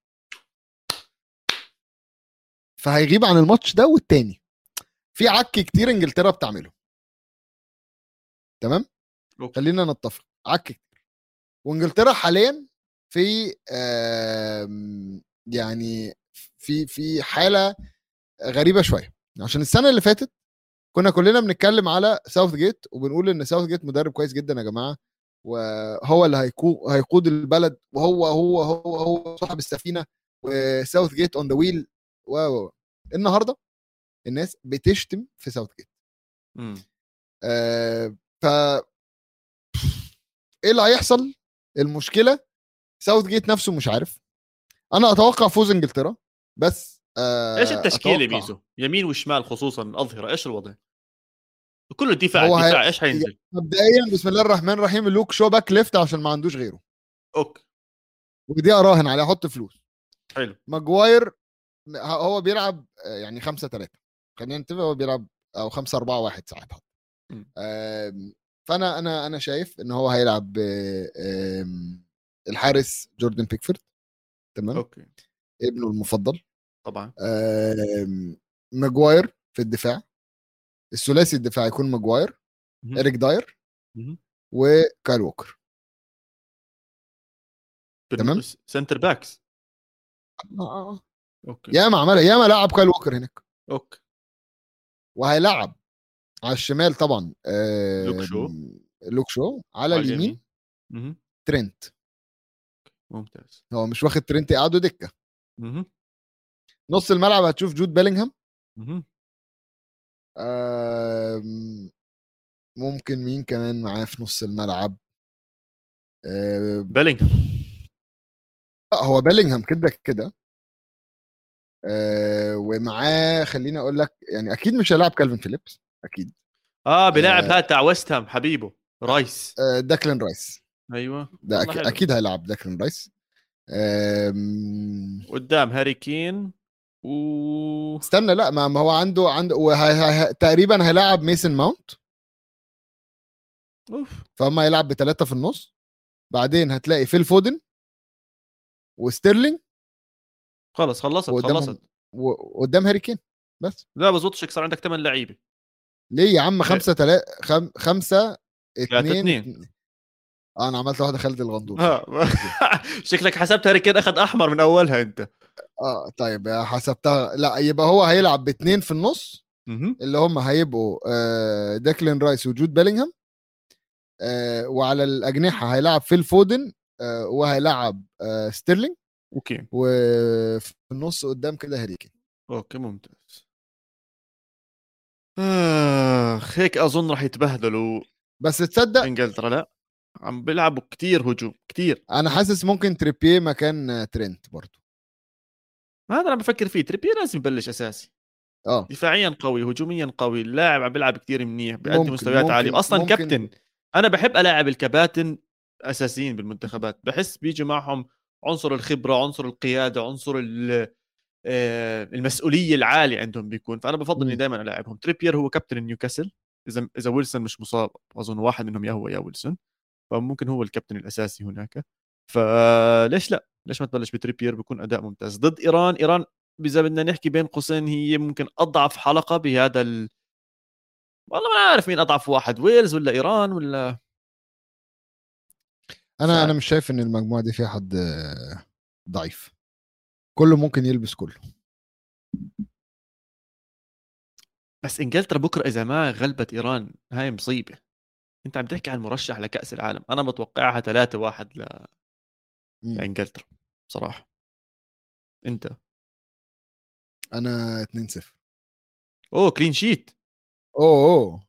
فهيغيب عن الماتش ده والتاني. في عك كتير إنجلترا بتعمله. تمام؟ okay. خلينا نتفق. عك كتير. وإنجلترا حاليا في يعني في في حالة غريبة شوية. عشان السنة اللي فاتت كنا كلنا بنتكلم على ساوث جيت وبنقول إن ساوث جيت مدرب كويس جدا يا جماعة وهو اللي هيكو هيقود البلد وهو هو هو هو صاحب السفينة وساوث جيت on the wheel و النهارده الناس بتشتم في ساوث جيت. آه ف إيه اللي هيحصل؟ المشكلة ساوث جيت نفسه مش عارف. أنا أتوقع فوز إنجلترا بس آه، إيش التشكيلة. ميزو؟ يمين وشمال خصوصا الاظهره إيش الوضع؟ كله دفاع دفاع إيش حينزل؟ مبدئيا بسم الله الرحمن الرحيم لوك شو back left عشان ما عندوش غيره. okay. ودي أراهن عليه أحط فلوس. حلو. ماجواير هو بيلعب يعني 5 3 خلينا نتفق هو بيلعب أو 5 4 1 ساعات مم. آم، فأنا أنا أنا شايف إن هو هيلعب الحارس جوردن بيكفورد. تمام؟ okay. ابنه المفضل. طبعا آم، ماجواير في الدفاع الثلاثي الدفاع يكون ماجواير. إريك داير. وكايل ووكر تمام. centre backs آه. okay ياما عملها ياما لعب كايل ووكر هناك أوكي وهيلعب على الشمال طبعا آم، لوك شو. لوك شو على اليمين. ترنت ممتاز هو مش واخد ترنت يقعده دكة. نص الملعب هتشوف جود بيلينغهام. ممكن مين كمان معاه في نص الملعب؟ بيلينغهام. لا هو بيلينغهام كده كده. آه، ومعاه خليني أقول لك يعني أكيد مش هيلعب كالفين فيليبس أكيد. آه بلاعب آه. هذا تاع ويست هام حبيبه رايس. آه، داكلين رايس. أيوه ده أك... أكيد هيلعب داكلين رايس. آم، قدام هاري كين. و استنى لا ما ما هو عنده عنده وهي... هي... تقريبا هيلاعب ميسن ماونت. أوف. فهم هيلعب بثلاثه في النص. بعدين هتلاقي فيل فودن وستيرلينج. خلص خلصت وقدامهم- خلصت. وقدام هاري كين بس. لا بزبطش صار عندك ثمان لعيبة. ليه يا عم؟ خمسة تلا خم... خمسة اتنين, اتنين. اتنين. آه أنا عملت واحدة خالد الغندور. ها. شكلك حسبت هاري كين أخذ أحمر من أولها أنت. آه طيب يا حسبتها. لا يبقى هو هيلعب باتنين في النص. اللي هم هيبقوا آه داكلين رايس وجود بيلينغهام آه وعلى الأجنحة هيلعب فيل فودن آه وهيلعب آه ستيرلينج okay. وفي النص قدام كده هاري كين okay ممتاز. آخ هيك أظن راح يتبهدلوا بس تصدق إنجلترا. لا عم بيلعبوا كتير هجوم كتير. أنا حاسس ممكن تريبيه مكان آه، ترينت برضو. هذا أنا بفكر فيه. تريبيه لازم يبلش أساسي. آه. دفاعيا قوي هجوميا قوي اللاعب عم بيلعب كتير منيح ممكن- مستويات عالية. أصلا ممكن- كابتن أنا بحب ألاعب الكباتن أساسيين بالمنتخبات. بحس بيجي معهم عنصر الخبرة عنصر القيادة عنصر آه، المسؤولية العالية عندهم بيكون. فأنا بفضل إني. دائما العبهم تريبير هو كابتن نيوكاسل. إذا إذا ويلسون مش مصاب أظن واحد منهم يا هو يا ويلسون. فممكن هو الكابتن الأساسي هناك. فليش لا؟ ليش ما تبلش بتريبير بيكون أداء ممتاز؟ ضد إيران إيران إذا بدنا نحكي بين قوسين هي ممكن أضعف حلقة بهذا ال... والله ما عارف مين أضعف واحد ويلز ولا إيران ولا؟ أنا ف- أنا مش شايف إن المجموعة دي فيها حد ضعيف. كله ممكن يلبس كله. بس إنجلترا بكرة إذا ما غلبت إيران هاي مصيبة. أنت عم تحكي عن مرشح لكأس العالم. أنا بتوقعها 3 1 ل... لإنجلترا. بصراحة. أنت؟ أنا 2 0 أوه كلين شيت أوه أوه.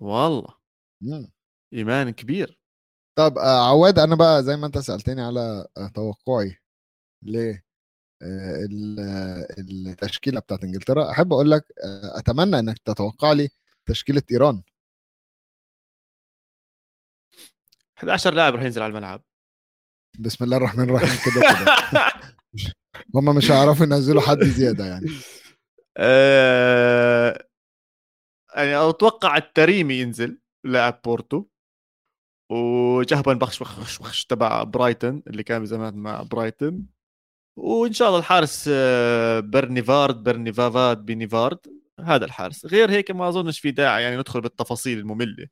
والله. مم. إيمان كبير. طب آه، عواد أنا بقى زي ما أنت سألتني على آه، توقعي ل آه، ال- التشكيلة بتاعت إنجلترا أحب أقول لك أتمنى إنك تتوقع لي تشكيلة إيران. 11 لاعب راح ينزل على الملعب. بسم الله الرحمن الرحيم كده كده. هم مش هيعرفوا ينزلوا حد زيادة يعني. آه، يعني أتوقع الطارمي ينزل لاعب بورتو. وجهانبخش بخش بخش تبع برايتن اللي كان زمان مع برايتن. وإن شاء الله الحارس آه، برنيفارد برنيفافاد بنيفارد هذا الحارس. غير هيك ما أظنش في داعي يعني ندخل بالتفاصيل المملة.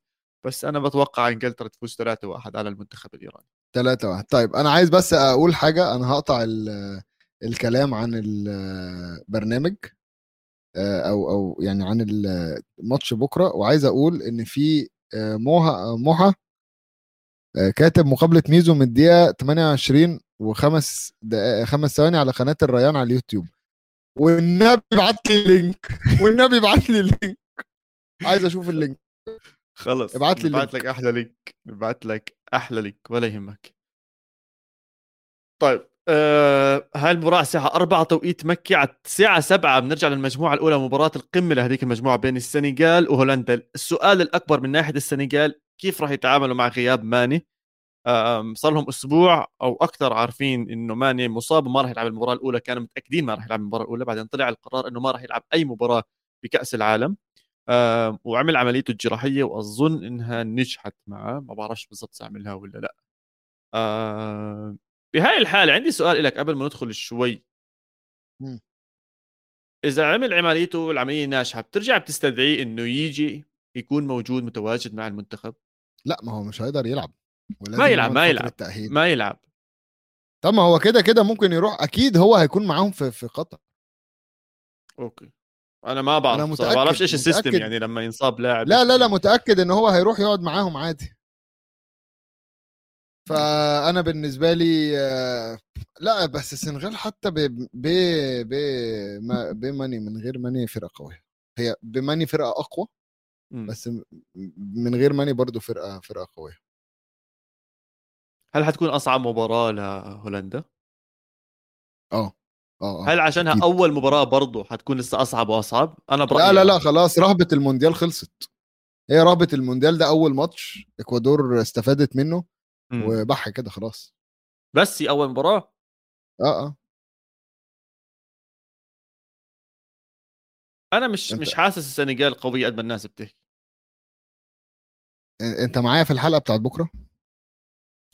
بس أنا بتوقع إنجلترا تفوز 3-1 على المنتخب الإيراني. 3 1 طيب أنا عايز بس أقول حاجة. أنا هقطع ال- الكلام عن البرنامج آه، أو أو يعني عن الماتش بكرة. وعايز أقول إن في آه، موها موحى آه، كاتب مقابلة ميزو من الدقيقه 28 وخمس دقائق خمس ثواني على قناة الريان على اليوتيوب. والنبي ابعت لي ال link. والنبي ابعت لي ال link. عايز أشوف ال link. خلص ابعت لي نبعت لك أحلى link نبعت لك أحلى link ولا يهمك. طيب آه هاي المباراة الساعة 4 توقيت مكة على الساعة 7 بنرجع للمجموعة الأولى مباراة القمة لهذيك المجموعة بين السنغال وهولندا؟ السؤال الأكبر من ناحية السنغال كيف راح يتعاملوا مع غياب ماني؟ صار لهم أسبوع أو أكثر عارفين إنه ماني مصاب وما راح يلعب المباراة الأولى كانوا متأكدين ما راح يلعب المباراة الأولى بعدين طلع القرار إنه ما راح يلعب أي مباراة بكأس العالم. وعمل عمليته الجراحية وأظن إنها نجحت معه ما بعرفش بالضبط عملها ولا لأ. بهاي الحالة عندي سؤال لك قبل ما ندخل شوي. إذا عمل عمليته والعملية ناجحة بترجع بتستدعيه إنه يجي يكون موجود متواجد مع المنتخب؟ لأ ما هو مش هيقدر يلعب. ما يلعب ما يلعب التأهيل. ما يلعب. طب ما هو كده كده ممكن يروح أكيد هو هيكون معاهم في في قطر. أوكي. أنا ما بعرف أنا متأكد ما بعرفش إيش ال system يعني لما ينصاب لاعب. لا لا لا متأكد إن هو هيروح يقعد معاهم عادي. فأنا بالنسبة لي آه، لا بس السنغال حتى ب ب ب بماني من غير ماني فرقة قوية. هي بماني فرقة أقوى بس من غير ماني برضو فرقة فرقة قوية. هل حتكون أصعب مباراة لهولندا؟ آه. آه هل عشانها أكيد. أول مباراة برضه حتكون لسه أصعب وأصعب؟ أنا برأيي لا لا لا خلاص رهبه المونديال خلصت. هي رهبه المونديال ده أول ماتش إكوادور استفادت منه وبح كده خلاص. بس هي أول مباراة؟ آه آه. أنا مش أنت... مش حاسس السنغال قويه قد ما الناس بتحكي. أنت معايا في الحلقة بتاعت بكرة؟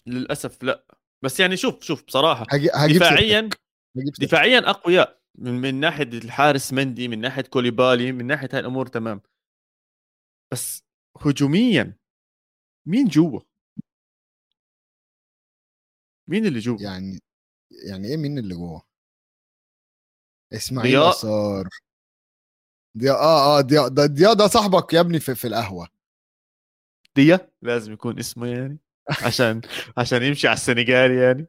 للأسف لا. بس يعني شوف شوف بصراحة. هجيب دفاعيا دفاعيا أقوياء. من, من ناحية الحارس مندي من ناحية كوليبالي من ناحية هاي الأمور تمام. بس هجوميا مين جوا؟ مين اللي جوا؟ يعني يعني إيه مين اللي جوا؟ إسماعيل يسار. دي آه آه دي ده دي ده صاحبك يا ابني في, في القهوة. ديا لازم يكون اسمه يعني عشان عشان يمشي على السنغال يعني.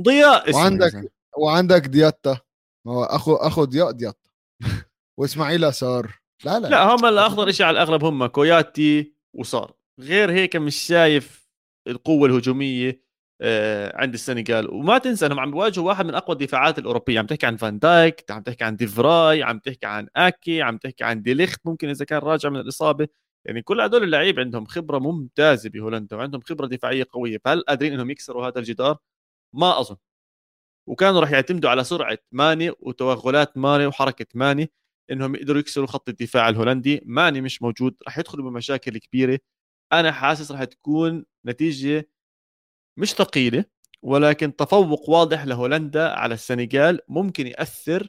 ضياء اسمه. وعندك. وعندك دياتا. ما هو اخو أخو ضياء دياتا. وإسماعيل صار لا لا. لا هم الأخضر شيء على الأغلب هم كوياتي وصار. غير هيك مش شايف القوة الهجومية آه، عند السنغال. وما تنسى إنهم عم بيواجهوا واحد من أقوى الدفاعات الأوروبية. عم تحكي عن فان دايك عم تحكي عن ديفراي عم تحكي عن أكي عم تحكي عن ديليخت ممكن إذا كان راجع من الإصابة. يعني كل هدول اللعيبة عندهم خبرة ممتازة بهولندا وعندهم خبرة دفاعية قوية. فهل قادرين إنهم يكسروا هذا الجدار؟ ما أظن. وكانوا راح يعتمدوا على سرعة ماني وتوغلات ماني وحركة ماني إنهم يقدروا يكسروا خط الدفاع الهولندي. ماني مش موجود راح يدخلوا بمشاكل كبيرة. أنا حاسس راح تكون نتيجة مش ثقيلة ولكن تفوق واضح لهولندا على السنغال. ممكن يأثر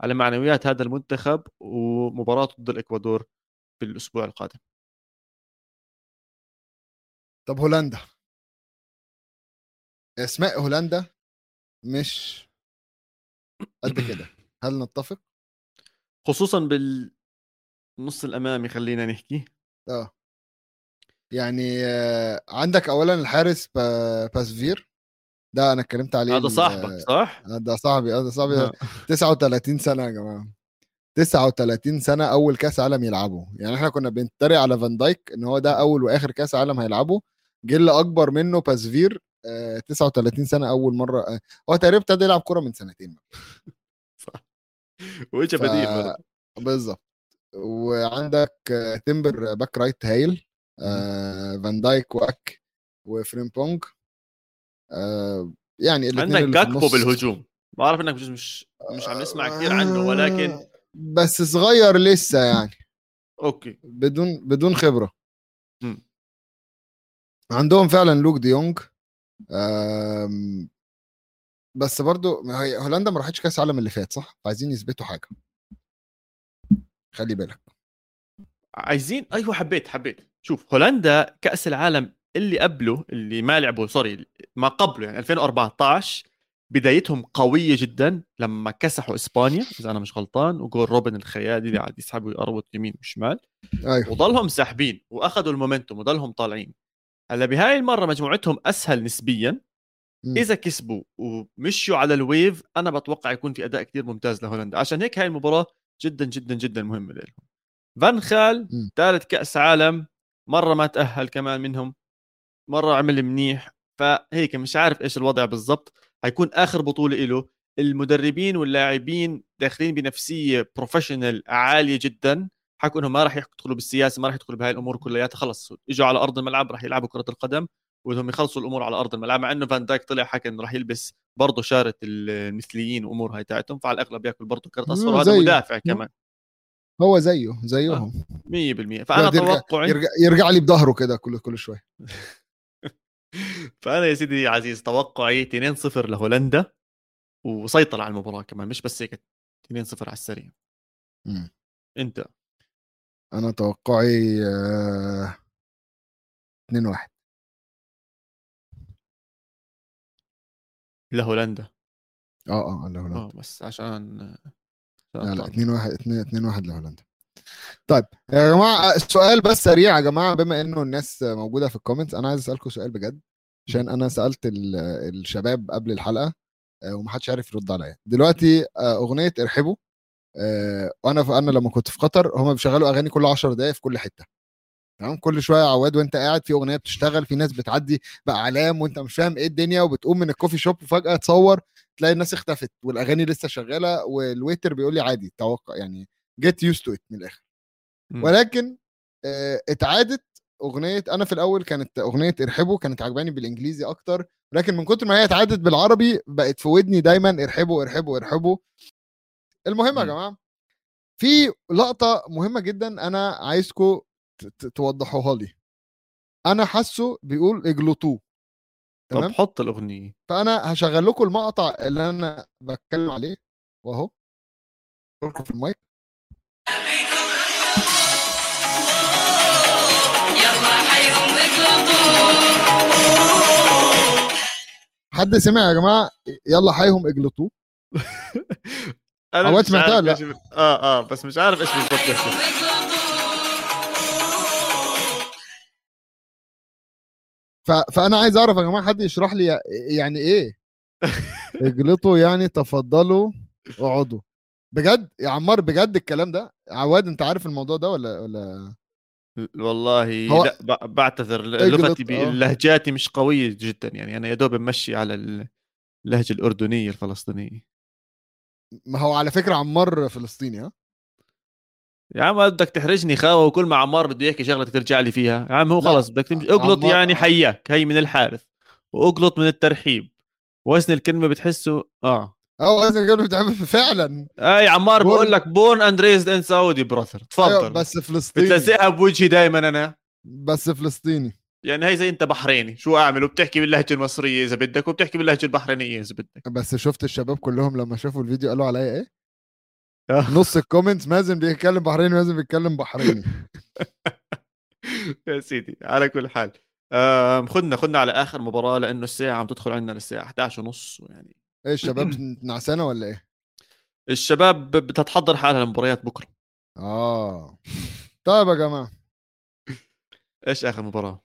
على معنويات هذا المنتخب ومباراة ضد الإكوادور في الأسبوع القادم. طب هولندا. أسماء هولندا مش قد كده. هل نتفق؟ خصوصا بالنص الأمامي خلينا نحكي. آه. يعني آه عندك اولا الحارس باسفير. ده أنا اتكلمت عليه هذا صاحبك صح؟ ده صاحبي هذا صاحبي. 39 سنة يا جماعة. 39 سنة أول كأس عالم يلعبه. يعني إحنا كنا بنتريق على فان دايك إن هو ده أول وآخر كأس عالم هيلعبه. جيل أكبر منه باسفير آه 39 سنة أول مرة آه هو تقريبا ابتدى يلعب كورة من سنتين صح. واجا بديل بالظبط. وعندك آه تمبر back right هايل آه فان دايك وآكي وفريمبونج آه يعني عندك جاكبو بالهجوم. بعرف إنك مش مش مش عم نسمع كثير عنه ولكن بس صغير لسه يعني. okay. بدون بدون خبرة. م. عندهم فعلا لوك دي يونج بس برضو هي هولندا ما راحتش كاس العالم اللي فات صح؟ عايزين يثبتوا حاجة. خلي بالك. عايزين أيوه حبيت حبيت. شوف هولندا كأس العالم اللي قبله اللي ما لعبوا sorry ما قبله يعني 2014 بدايتهم قوية جدا لما كسحوا إسبانيا إذا أنا مش غلطان وجول روبن الخيالي اللي قاعد يسحب ويقربط يمين وشمال أيوه. وضلهم ساحبين وأخذوا ال momentum وضلهم طالعين. هلأ بهاي المرة مجموعتهم أسهل نسبيا. م. إذا كسبوا ومشوا على ال wave أنا بتوقع يكون في أداء كثير ممتاز لهولندا. عشان هيك هاي المباراة جدا جدا جدا مهمة لهم. فان خال ثالث كأس عالم مرة ما تأهل كمان منهم مرة عمل منيح. فهيك مش عارف إيش الوضع بالضبط. حيكون آخر بطولة له المدربين واللاعبين داخلين بنفسية professional عالية جدا. حكوا إنهم ما راح يدخلوا بالسياسة ما راح يدخلوا بهاي الأمور كلياتها خلص. إجوا على أرض الملعب راح يلعبوا كرة القدم وبدهم يخلصوا الأمور على أرض الملعب مع إنه فان دايك طلع حكى إنه راح يلبس برضه شارة المثليين وأمور هاي تاعتهم فعلى الأغلب ياكل برضه كرت أصفر وهذا مدافع كمان. هو زيه زيهم. 100% فأنا توقعي يرجع, يرجع لي بظهره كده كل كل شوي. فأنا يا سيدي عزيز توقعي 2-0 لهولندا وسيطر على المباراة كمان مش بس هيك 2-0 على السريع. أنت؟ أنا توقعي آه... 2-1 لهولندا آه آه لهولندا آه بس عشان لا لا 2 1 2 1 لهولندا. طيب يا جماعة سؤال بس سريع يا جماعة بما إنه الناس موجودة في الكومنتس أنا عايز أسألكم سؤال بجد عشان أنا سألت الشباب قبل الحلقة آه، ومحدش عارف يرد عليا. دلوقتي آه، أغنية ارحبوا. آه، وأنا أنا لما كنت في قطر هم بيشغلوا أغاني كل 10 دقائق في كل حتة. تمام؟ كل شوية عواد وأنت قاعد في أغنية بتشتغل في ناس بتعدي بأعلام وأنت مش فاهم إيه الدنيا وبتقوم من الكوفي شوب وفجاه تصور تلاقي الناس اختفت والأغاني لسه شغالة وال waiter بيقول لي عادي توقع يعني get used to it من الآخر. ولكن آه اتعادت أغنية أنا في الأول كانت أغنية ارحبوا كانت عجباني بالإنجليزي أكتر لكن من كتر ما هي اتعادت بالعربي بقت في ودني دايما ارحبوا ارحبوا ارحبوا المهم يا جماعة في لقطة مهمة جدا أنا عايزكم توضحوها لي. أنا حاسه بيقول اجلطوه. تمام؟ طب حط الأغنية. فأنا هشغل لكم المقطع اللي أنا بتكلم عليه وأهو. في المايك. حد سمع يا جماعة؟ يلا حيهم اجلطوه. أنا سمعتها لا؟ آه آه بس مش عارف إيش بالضبط. ف... فأنا عايز أعرف يا جماعة حد يشرح لي يعني إيه؟ اجلطوا يعني تفضلوا اقعدوا. بجد؟ يا عمار بجد الكلام ده؟ عواد أنت عارف الموضوع ده ولا ولا؟ والله هو... لا بعتذر لغتي بلهجاتي مش قوية جدا يعني. أنا يا دوب ممشي على اللهجة الأردنية الفلسطينية. ما هو على فكرة عمار فلسطيني ها؟ يا عم بدك تحرجني خاوة وكل ما عمار بده يحكي شغلة ترجع لي فيها. يا عم هو خلص بدك تمشي. اقلط يعني حياك هي من الحارث واقلط من الترحيب. وزن الكلمة بتحسه آه. آه وزن الكلمة بتعمل فعلا. أي عمار بقول لك born and raised in Saudi brother تفضل. أيوة بس فلسطيني. بتلزقها بوجهي دائما أنا. بس فلسطيني. يعني هي زي انت بحريني. شو أعمل؟ وبتحكي باللهجة المصرية إذا بدك وبتحكي باللهجة البحرينية إذا بدك. بس شفت الشباب كلهم لما شافوا الفيديو قالوا عليا إيه؟ آه. نص ال comments مازن بيتكلم بحريني مازن بيتكلم بحريني. يا سيدي على كل حال. خدنا خدنا على آخر مباراة لأنه الساعة عم تدخل عندنا للساعة 11 ونص يعني إيه الشباب نعسانه ولا إيه؟ الشباب بتتحضر حالها لمباريات بكرة. آه. طيب يا جماعة. إيش آخر مباراة؟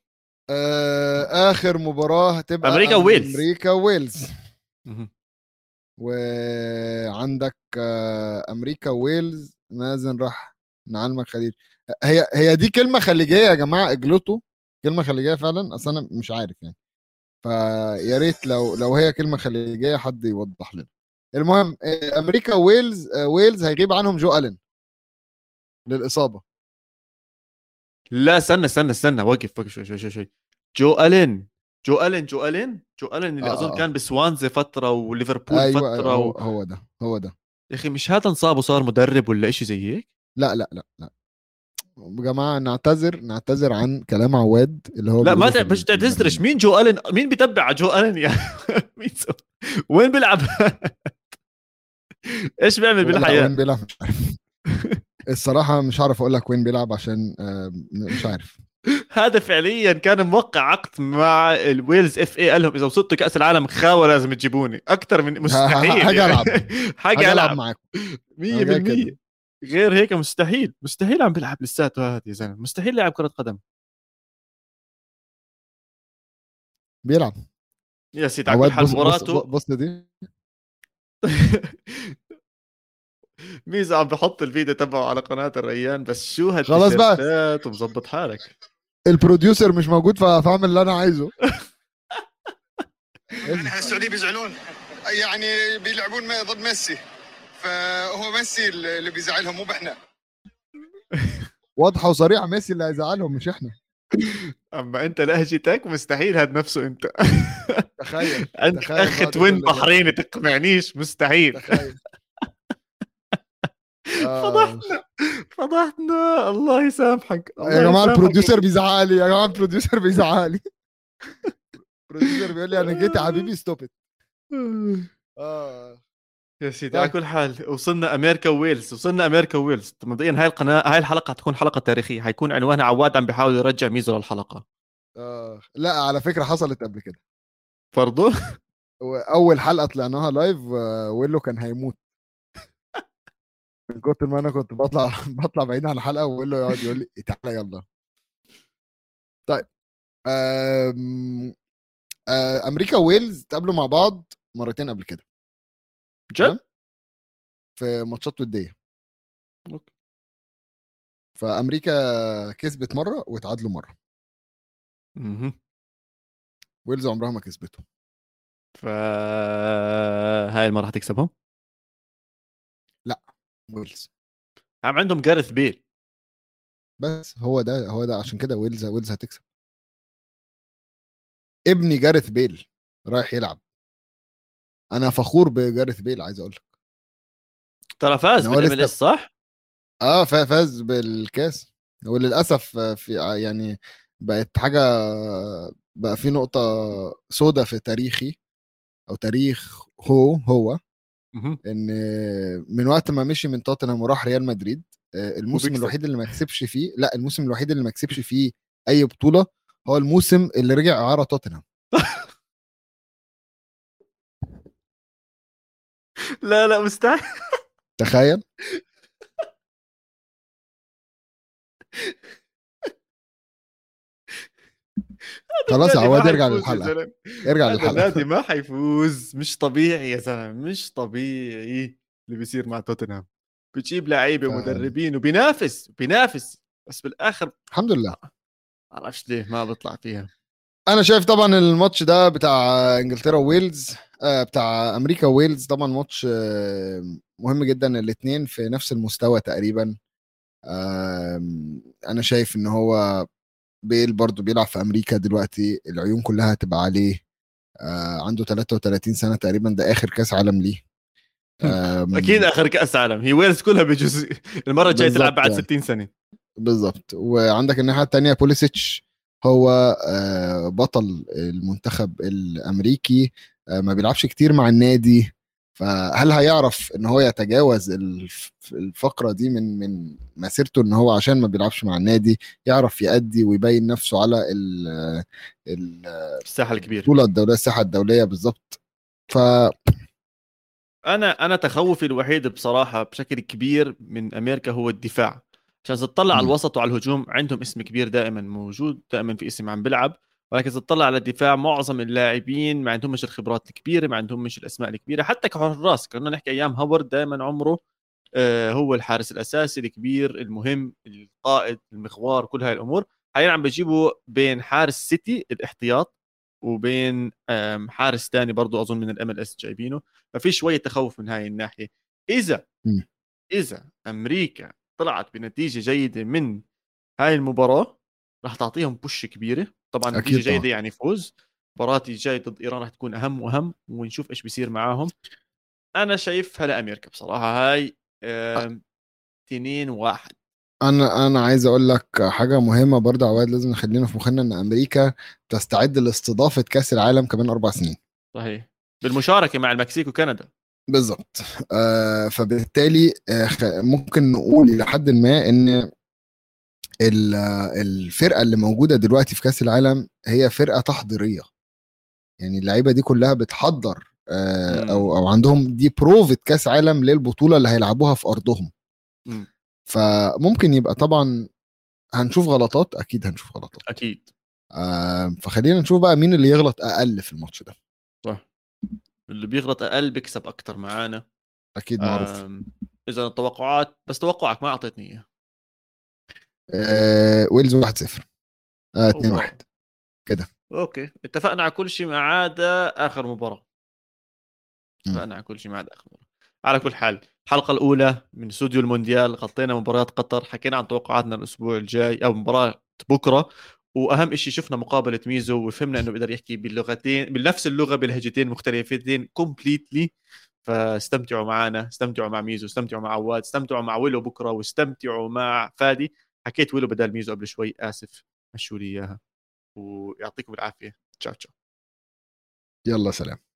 آه آخر مباراة هتبقى أمريكا ويلز. أمريكا ويلز. وعندك آه، أمريكا ويلز. مازن راح نعلمك خليج. هي هي دي كلمة خليجية يا جماعة اجلطوا. كلمة خليجية فعلا أصل أنا مش عارف يعني. فيا ريت لو لو هي كلمة خليجية حد يوضح لنا. المهم آه، أمريكا ويلز ويلز هيغيب عنهم جو ألين. للإصابة. لا استنى استنى استنى. وقف وقف شوي شوي شوي. جو ألين جو ألين جو ألين جو ألين اللي آه أظن آه. كان بسوانزي فترة وليفربول أيوة فترة هو, و... هو ده هو ده. يا أخي مش هذا انصاب وصار مدرب ولا شيء زي هيك؟ لا لا لا لا. يا جماعة نعتذر نعتذر عن كلام عواد اللي هو لا ما مش تعتذرش مين جو ألين؟ مين بيتبع على جو ألين يا مين سو... وين بيلعب؟ إيش بيعمل بالحياة؟ وين بيلعب الصراحة مش عارف أقول لك وين بيلعب عشان آه، مش عارف. هذا فعليا كان موقع عقد مع ال Wales FA قال لهم إذا وصلتوا كأس العالم خاوة لازم تجيبوني. أكثر من مستحيل حاجة ألعب. حاجة ألعب معاكم. 100% غير هيك مستحيل. مستحيل عم بيلعب لساته هذا يا زلمة. مستحيل يلعب كرة قدم. بيلعب. يا سيدي على كل حال مباراته بص دي ميزو عم بحط الفيديو تبعه على قناة الريان بس شو بقى. ومظبط حالك. البروديوسر مش موجود فاعمل اللي أنا عايزه. أهل السعوديه بيزعلون. يعني بيلعبون ضد ميسي. فهو ميسي اللي بيزعلهم مو بإحنا. واضحة وصريحة ميسي اللي هيزعلهم مش إحنا. أما أنت لهجتك مستحيل هاد نفسه أنت. تخيل تخيل أخ twin. بحريني تقنعنيش مستحيل. تخيل. آه. فضحنا. فضحنا الله يسامحك. يا جماعة. ال producer بيزعق لي يا جماعة ال producer بيزعق لي ال producer بيقول لي أنا جيت يا حبيبي stop it آه. يا سيدي طيب. على كل حال وصلنا أمريكا وويلز وصلنا أمريكا وويلز مبدئيا هاي القناة هاي الحلقة حتكون حلقة تاريخية. حيكون عنوانها عواد عم بيحاول يرجع ميزو للحلقة. آه. لا على فكرة حصلت قبل كده. برضو؟ أول حلقة طلعناها live آه، ويلو كان هيموت. من كتر ما أنا كنت بطلع بطلع بعيد عن الحلقة وويلو يقعد يقول لي تعالى يلا. طيب آم، آه، أمريكا وويلز تقابلوا مع بعض مرتين قبل كده. جد في ماتشات ودية. okay. فأمريكا كسبت مرة واتعادلوا مرة. مهم. ويلز عمرها ما كسبته. فهاي المرة حتكسبهم ويلز. عم عندهم جارث بيل. بس هو ده هو ده عشان كده ويلز ويلز هتكسب. ابني جارث بيل رايح يلعب. أنا فخور بجارث بيل عايز أقول لك. ترى فاز هو بال MLS صح؟ آه فا- فاز بالكاس. وللأسف في يعني بقت حاجة بقى في نقطة سودة في تاريخي أو تاريخ هو هو. إن من وقت ما مشي من توتنهام وراح ريال مدريد آه، الموسم. الوحيد اللي ما كسبش فيه لا الموسم الوحيد اللي ما كسبش فيه أي بطولة هو الموسم اللي رجع اعاره توتنهام. لا لا مستحيل. تخيل. خلاص يا عواد ارجع للحلقة. ارجع للحلقة. النادي ما حيفوز. مش طبيعي يا زلمة مش طبيعي. اللي بيصير مع توتنهام. بتجيب لعيبة ومدربين وبينافس بينافس. بس بالآخر الحمد لله. ما بعرفش ليه ما بيطلع فيها. أنا شايف طبعا الماتش ده بتاع إنجلترا وويلز آه، بتاع أمريكا وويلز طبعا ماتش آه، مهم جدا الاثنين في نفس المستوى تقريبا. أنا شايف إن هو بيل برضو بيلعب في أمريكا دلوقتي العيون كلها هتبقى عليه. آه، عنده 33 سنة تقريبا ده آخر كأس عالم ليه. أكيد آخر كأس عالم. هي ويلز كلها بجوز. المرة الجاية تلعب بعد بالضبط. 60 سنة. بالظبط. وعندك الناحية الثانية بوليسيتش هو آه، بطل المنتخب الأمريكي. آه، ما بيلعبش كتير مع النادي. فهل هيعرف إن هو يتجاوز الف- الفقرة دي من من مسيرته إن هو عشان ما بيلعبش مع النادي يعرف يأدي ويبين نفسه على ال- ال- الساحة الكبيرة. البطولة الدولية الساحة الدولية بالظبط ف أنا أنا تخوفي الوحيد بصراحة بشكل كبير من أمريكا هو الدفاع. عشان تطلع على. الوسط وعلى الهجوم عندهم اسم كبير دائما موجود دائما في اسم عم بيلعب. ولكن تطلع على الدفاع معظم اللاعبين ما عندهمش الخبرات الكبيرة ما عندهمش الأسماء الكبيرة حتى كحراس كنا نحكي أيام هوارد دائما عمره آه، هو الحارس الأساسي الكبير المهم القائد المغوار كل هاي الأمور. حاليا عم بيجيبوا بين حارس سيتي الإحتياط وبين حارس ثاني برضو أظن من ال MLS جايبينه. ففي شوية تخوف من هاي الناحية. إذا. إذا أمريكا طلعت بنتيجة جيدة من هاي المباراة راح تعطيهم push كبيرة. طبعا نتيجه. جيده يعني فوز. مباراه الجاي ضد إيران راح تكون أهم وأهم ونشوف إيش بيصير معاهم. أنا شايفها لأمريكا بصراحة. هاي اثنين واحد. أنا أنا عايز أقول لك حاجة مهمة برضه عواد لازم نخلينا في مخنا إن أمريكا تستعد لاستضافة كأس العالم كمان أربع سنين. صحيح. بالمشاركة مع المكسيك وكندا. بالظبط آه فبالتالي آه ممكن نقول إلى حد ما إن الفرقة اللي موجودة دلوقتي في كأس العالم هي فرقة تحضيرية. يعني اللعيبة دي كلها بتحضر آه. أو أو عندهم دي بروفة كأس عالم للبطولة اللي هيلعبوها في أرضهم. مم. فممكن يبقى طبعا هنشوف غلطات أكيد هنشوف غلطات. أكيد. آه فخلينا نشوف بقى مين اللي يغلط أقل في الماتش ده. صح. اللي بيغلط أقل بيكسب أكثر معانا. أكيد معروف. إذا التوقعات بس توقعك ما أعطيتني اياه آه ويلز 1-0 آه 2-1 okay. اتفقنا على كل شيء ما عدا آخر مباراة. اتفقنا على كل شيء ما عدا آخر مره على كل حال الحلقة الأولى من استوديو المونديال غطينا مباريات قطر حكينا عن توقعاتنا الأسبوع الجاي أو مباراة بكرة. وأهم شيء شفنا مقابلة ميزو وفهمنا إنه بيقدر يحكي باللغتين بنفس اللغة بلهجتين مختلفتين completely فاستمتعوا معنا استمتعوا مع ميزو استمتعوا مع عواد استمتعوا مع ويلو بكرة واستمتعوا مع فادي. حكيت ويلو بدل ميزو قبل شوي آسف مشوا لي إياها. ويعطيكم العافية. تشاو تشاو. يلا سلام.